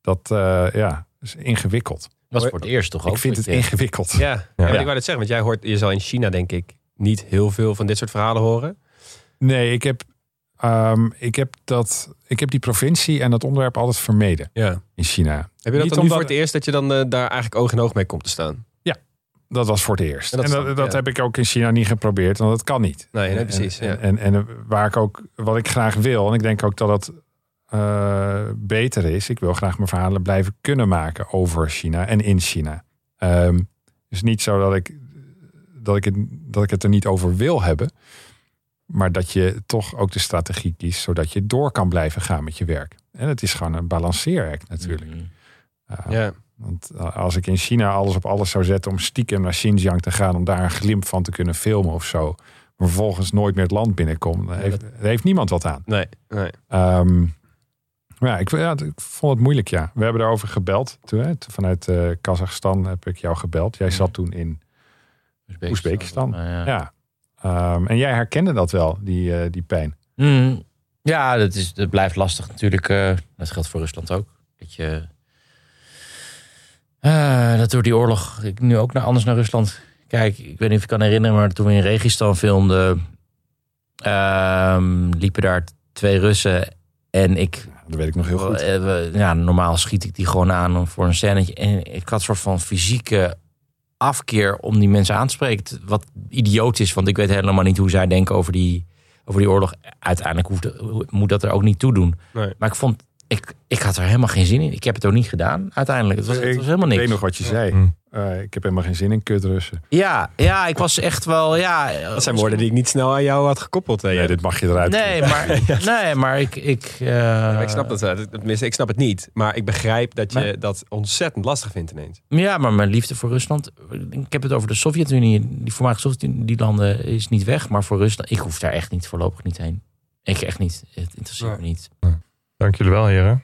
Dat eh, ja, is ingewikkeld. was voor het eerst toch ook? ik vind het dat ingewikkeld. Ja, ja. Ik wou net zeggen, want jij hoort, je zal in China denk ik niet heel veel van dit soort verhalen horen. Nee, ik heb, ehm, ik, heb dat, ik heb die provincie en dat onderwerp altijd vermeden Ja. in China. Heb je dat Niet dan nu omdat- voor het eerst dat je dan eh, daar eigenlijk oog in oog mee komt te staan? Dat was voor het eerst. En En dat dat, dat, ja. heb ik ook in China niet geprobeerd, want dat kan niet. Nee, nee precies. En, ja. en, en, waar ik ook, wat ik graag wil, en ik denk ook dat het eh, beter is. Ik wil graag mijn verhalen blijven kunnen maken over China en in China. Ehm, het is niet zo dat ik, dat, ik het, dat ik het er niet over wil hebben. Maar dat je toch ook de strategie kiest, zodat je door kan blijven gaan met je werk. En het is gewoon een balanceeract natuurlijk. Mm. Uh, ja. Want eh, als ik in China alles op alles zou zetten om stiekem naar Xinjiang te gaan, om daar een glimp van te kunnen filmen of zo, maar vervolgens nooit meer het land binnenkom, dan heeft, daar heeft niemand wat aan. Nee, nee. Ehm, maar ja ik, ja, ik vond het moeilijk, ja. We hebben daarover gebeld. Toen, hè, vanuit eh Kazachstan heb ik jou gebeld. Jij zat toen in Oezbekistan. Maar ja. Ja. Ehm, en jij herkende dat wel, die, eh, die pijn. Mm, ja, dat, is, dat blijft lastig natuurlijk. dat geldt voor Rusland ook. Dat je. Eh, dat door die oorlog. Ik nu ook naar, anders naar Rusland kijk. Ik weet niet of je kan herinneren, maar toen we in Registan filmden. ehm, liepen daar twee Russen. En ik. Dat weet ik nog heel goed. eh, ja, normaal schiet ik die gewoon aan voor een scènetje. En ik had een soort van fysieke afkeer om die mensen aan te spreken. Wat idioot is, want ik weet helemaal niet hoe zij denken over die, over die oorlog. Uiteindelijk hoeft, moet dat er ook niet toe doen. Nee. Maar ik vond, ik, ik had er helemaal geen zin in. Ik heb het ook niet gedaan, uiteindelijk. Het was, het was helemaal Ik weet niks. nog wat je zei. Mm. Eh, ik heb helemaal geen zin in kutrussen. Ja, ja, ik was echt wel, ja. Dat zijn woorden die ik niet snel aan jou had gekoppeld. Hè, Nee, dit mag je eruit. Nee, maar, nee, maar ik... ik, eh, Ja, ik snap dat. eh, Tenminste, ik snap het niet. Maar ik begrijp dat je Maar- dat ontzettend lastig vindt ineens. Ja, maar mijn liefde voor Rusland. Ik heb het over de Sovjet-Unie. Die voormalige Sovjet-Unie, die landen is niet weg. Maar voor Rusland, ik hoef daar echt niet voorlopig niet heen. Ik echt niet. Het interesseert me niet. Dank jullie wel, heren.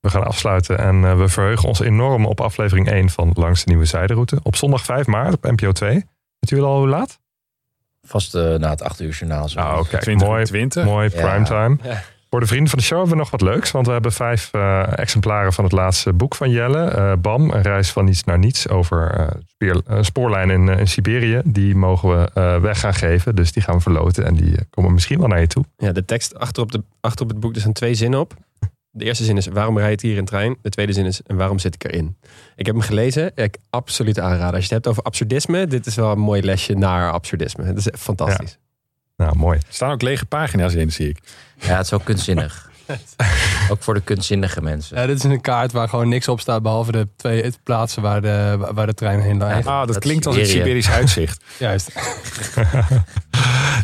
We gaan afsluiten en eh, we verheugen ons enorm op aflevering 1 van Langs de Nieuwe Zijderoute. Op zondag 5 maart op NPO 2. Weet jullie al hoe laat? Vast eh, na het acht uur journaal. zo. Kijk, 20, mooi, 20. mooi Ja. primetime. Ja. Voor de vrienden van de show hebben we nog wat leuks. Want we hebben vijf eh, exemplaren van het laatste boek van Jelle. eh, BAM, een reis van niets naar niets over speer- eh, spoorlijn in, in Siberië. Die mogen we weg gaan geven. Dus die gaan we verloten. En die komen misschien wel naar je toe. Ja, de tekst achter op, de, achter op het boek, er zijn twee zinnen op. De eerste zin is, waarom rijd je hier in trein? De tweede zin is, en waarom zit ik erin? Ik heb hem gelezen. Ik absoluut aanraden. Als je het hebt over absurdisme, dit is wel een mooi lesje naar absurdisme. Het is fantastisch. Nou, mooi. Er staan ook lege pagina's in, zie ik. Ja, het is ook kunstzinnig. ook voor de kunstzinnige mensen. Ja, dit is een kaart waar gewoon niks op staat, behalve de twee plaatsen waar de, waar de trein heen rijdt. Ah, dat, dat klinkt als een Siberië. Siberisch uitzicht. Juist.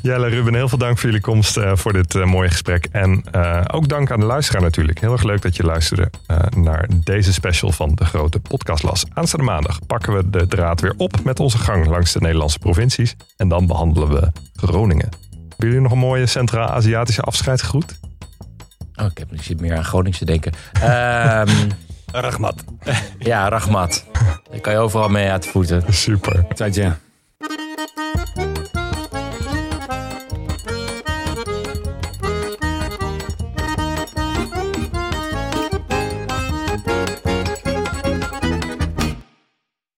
Jelle, Ruben, heel veel dank voor jullie komst eh, voor dit eh, mooie gesprek. En eh, ook dank aan de luisteraar natuurlijk. Heel erg leuk dat je luisterde eh, naar deze special van de grote podcastlas. Aanstaande maandag pakken we de draad weer op met onze gang langs de Nederlandse provincies. En dan behandelen we Groningen. Hebben jullie nog een mooie Centraal-Aziatische afscheidsgroet? Oh, ik, heb, ik zit meer aan Gronings te denken. Ehm Rachmat. ja, Rachmat. Daar kan je overal mee uit de voeten. Super. Zaijian.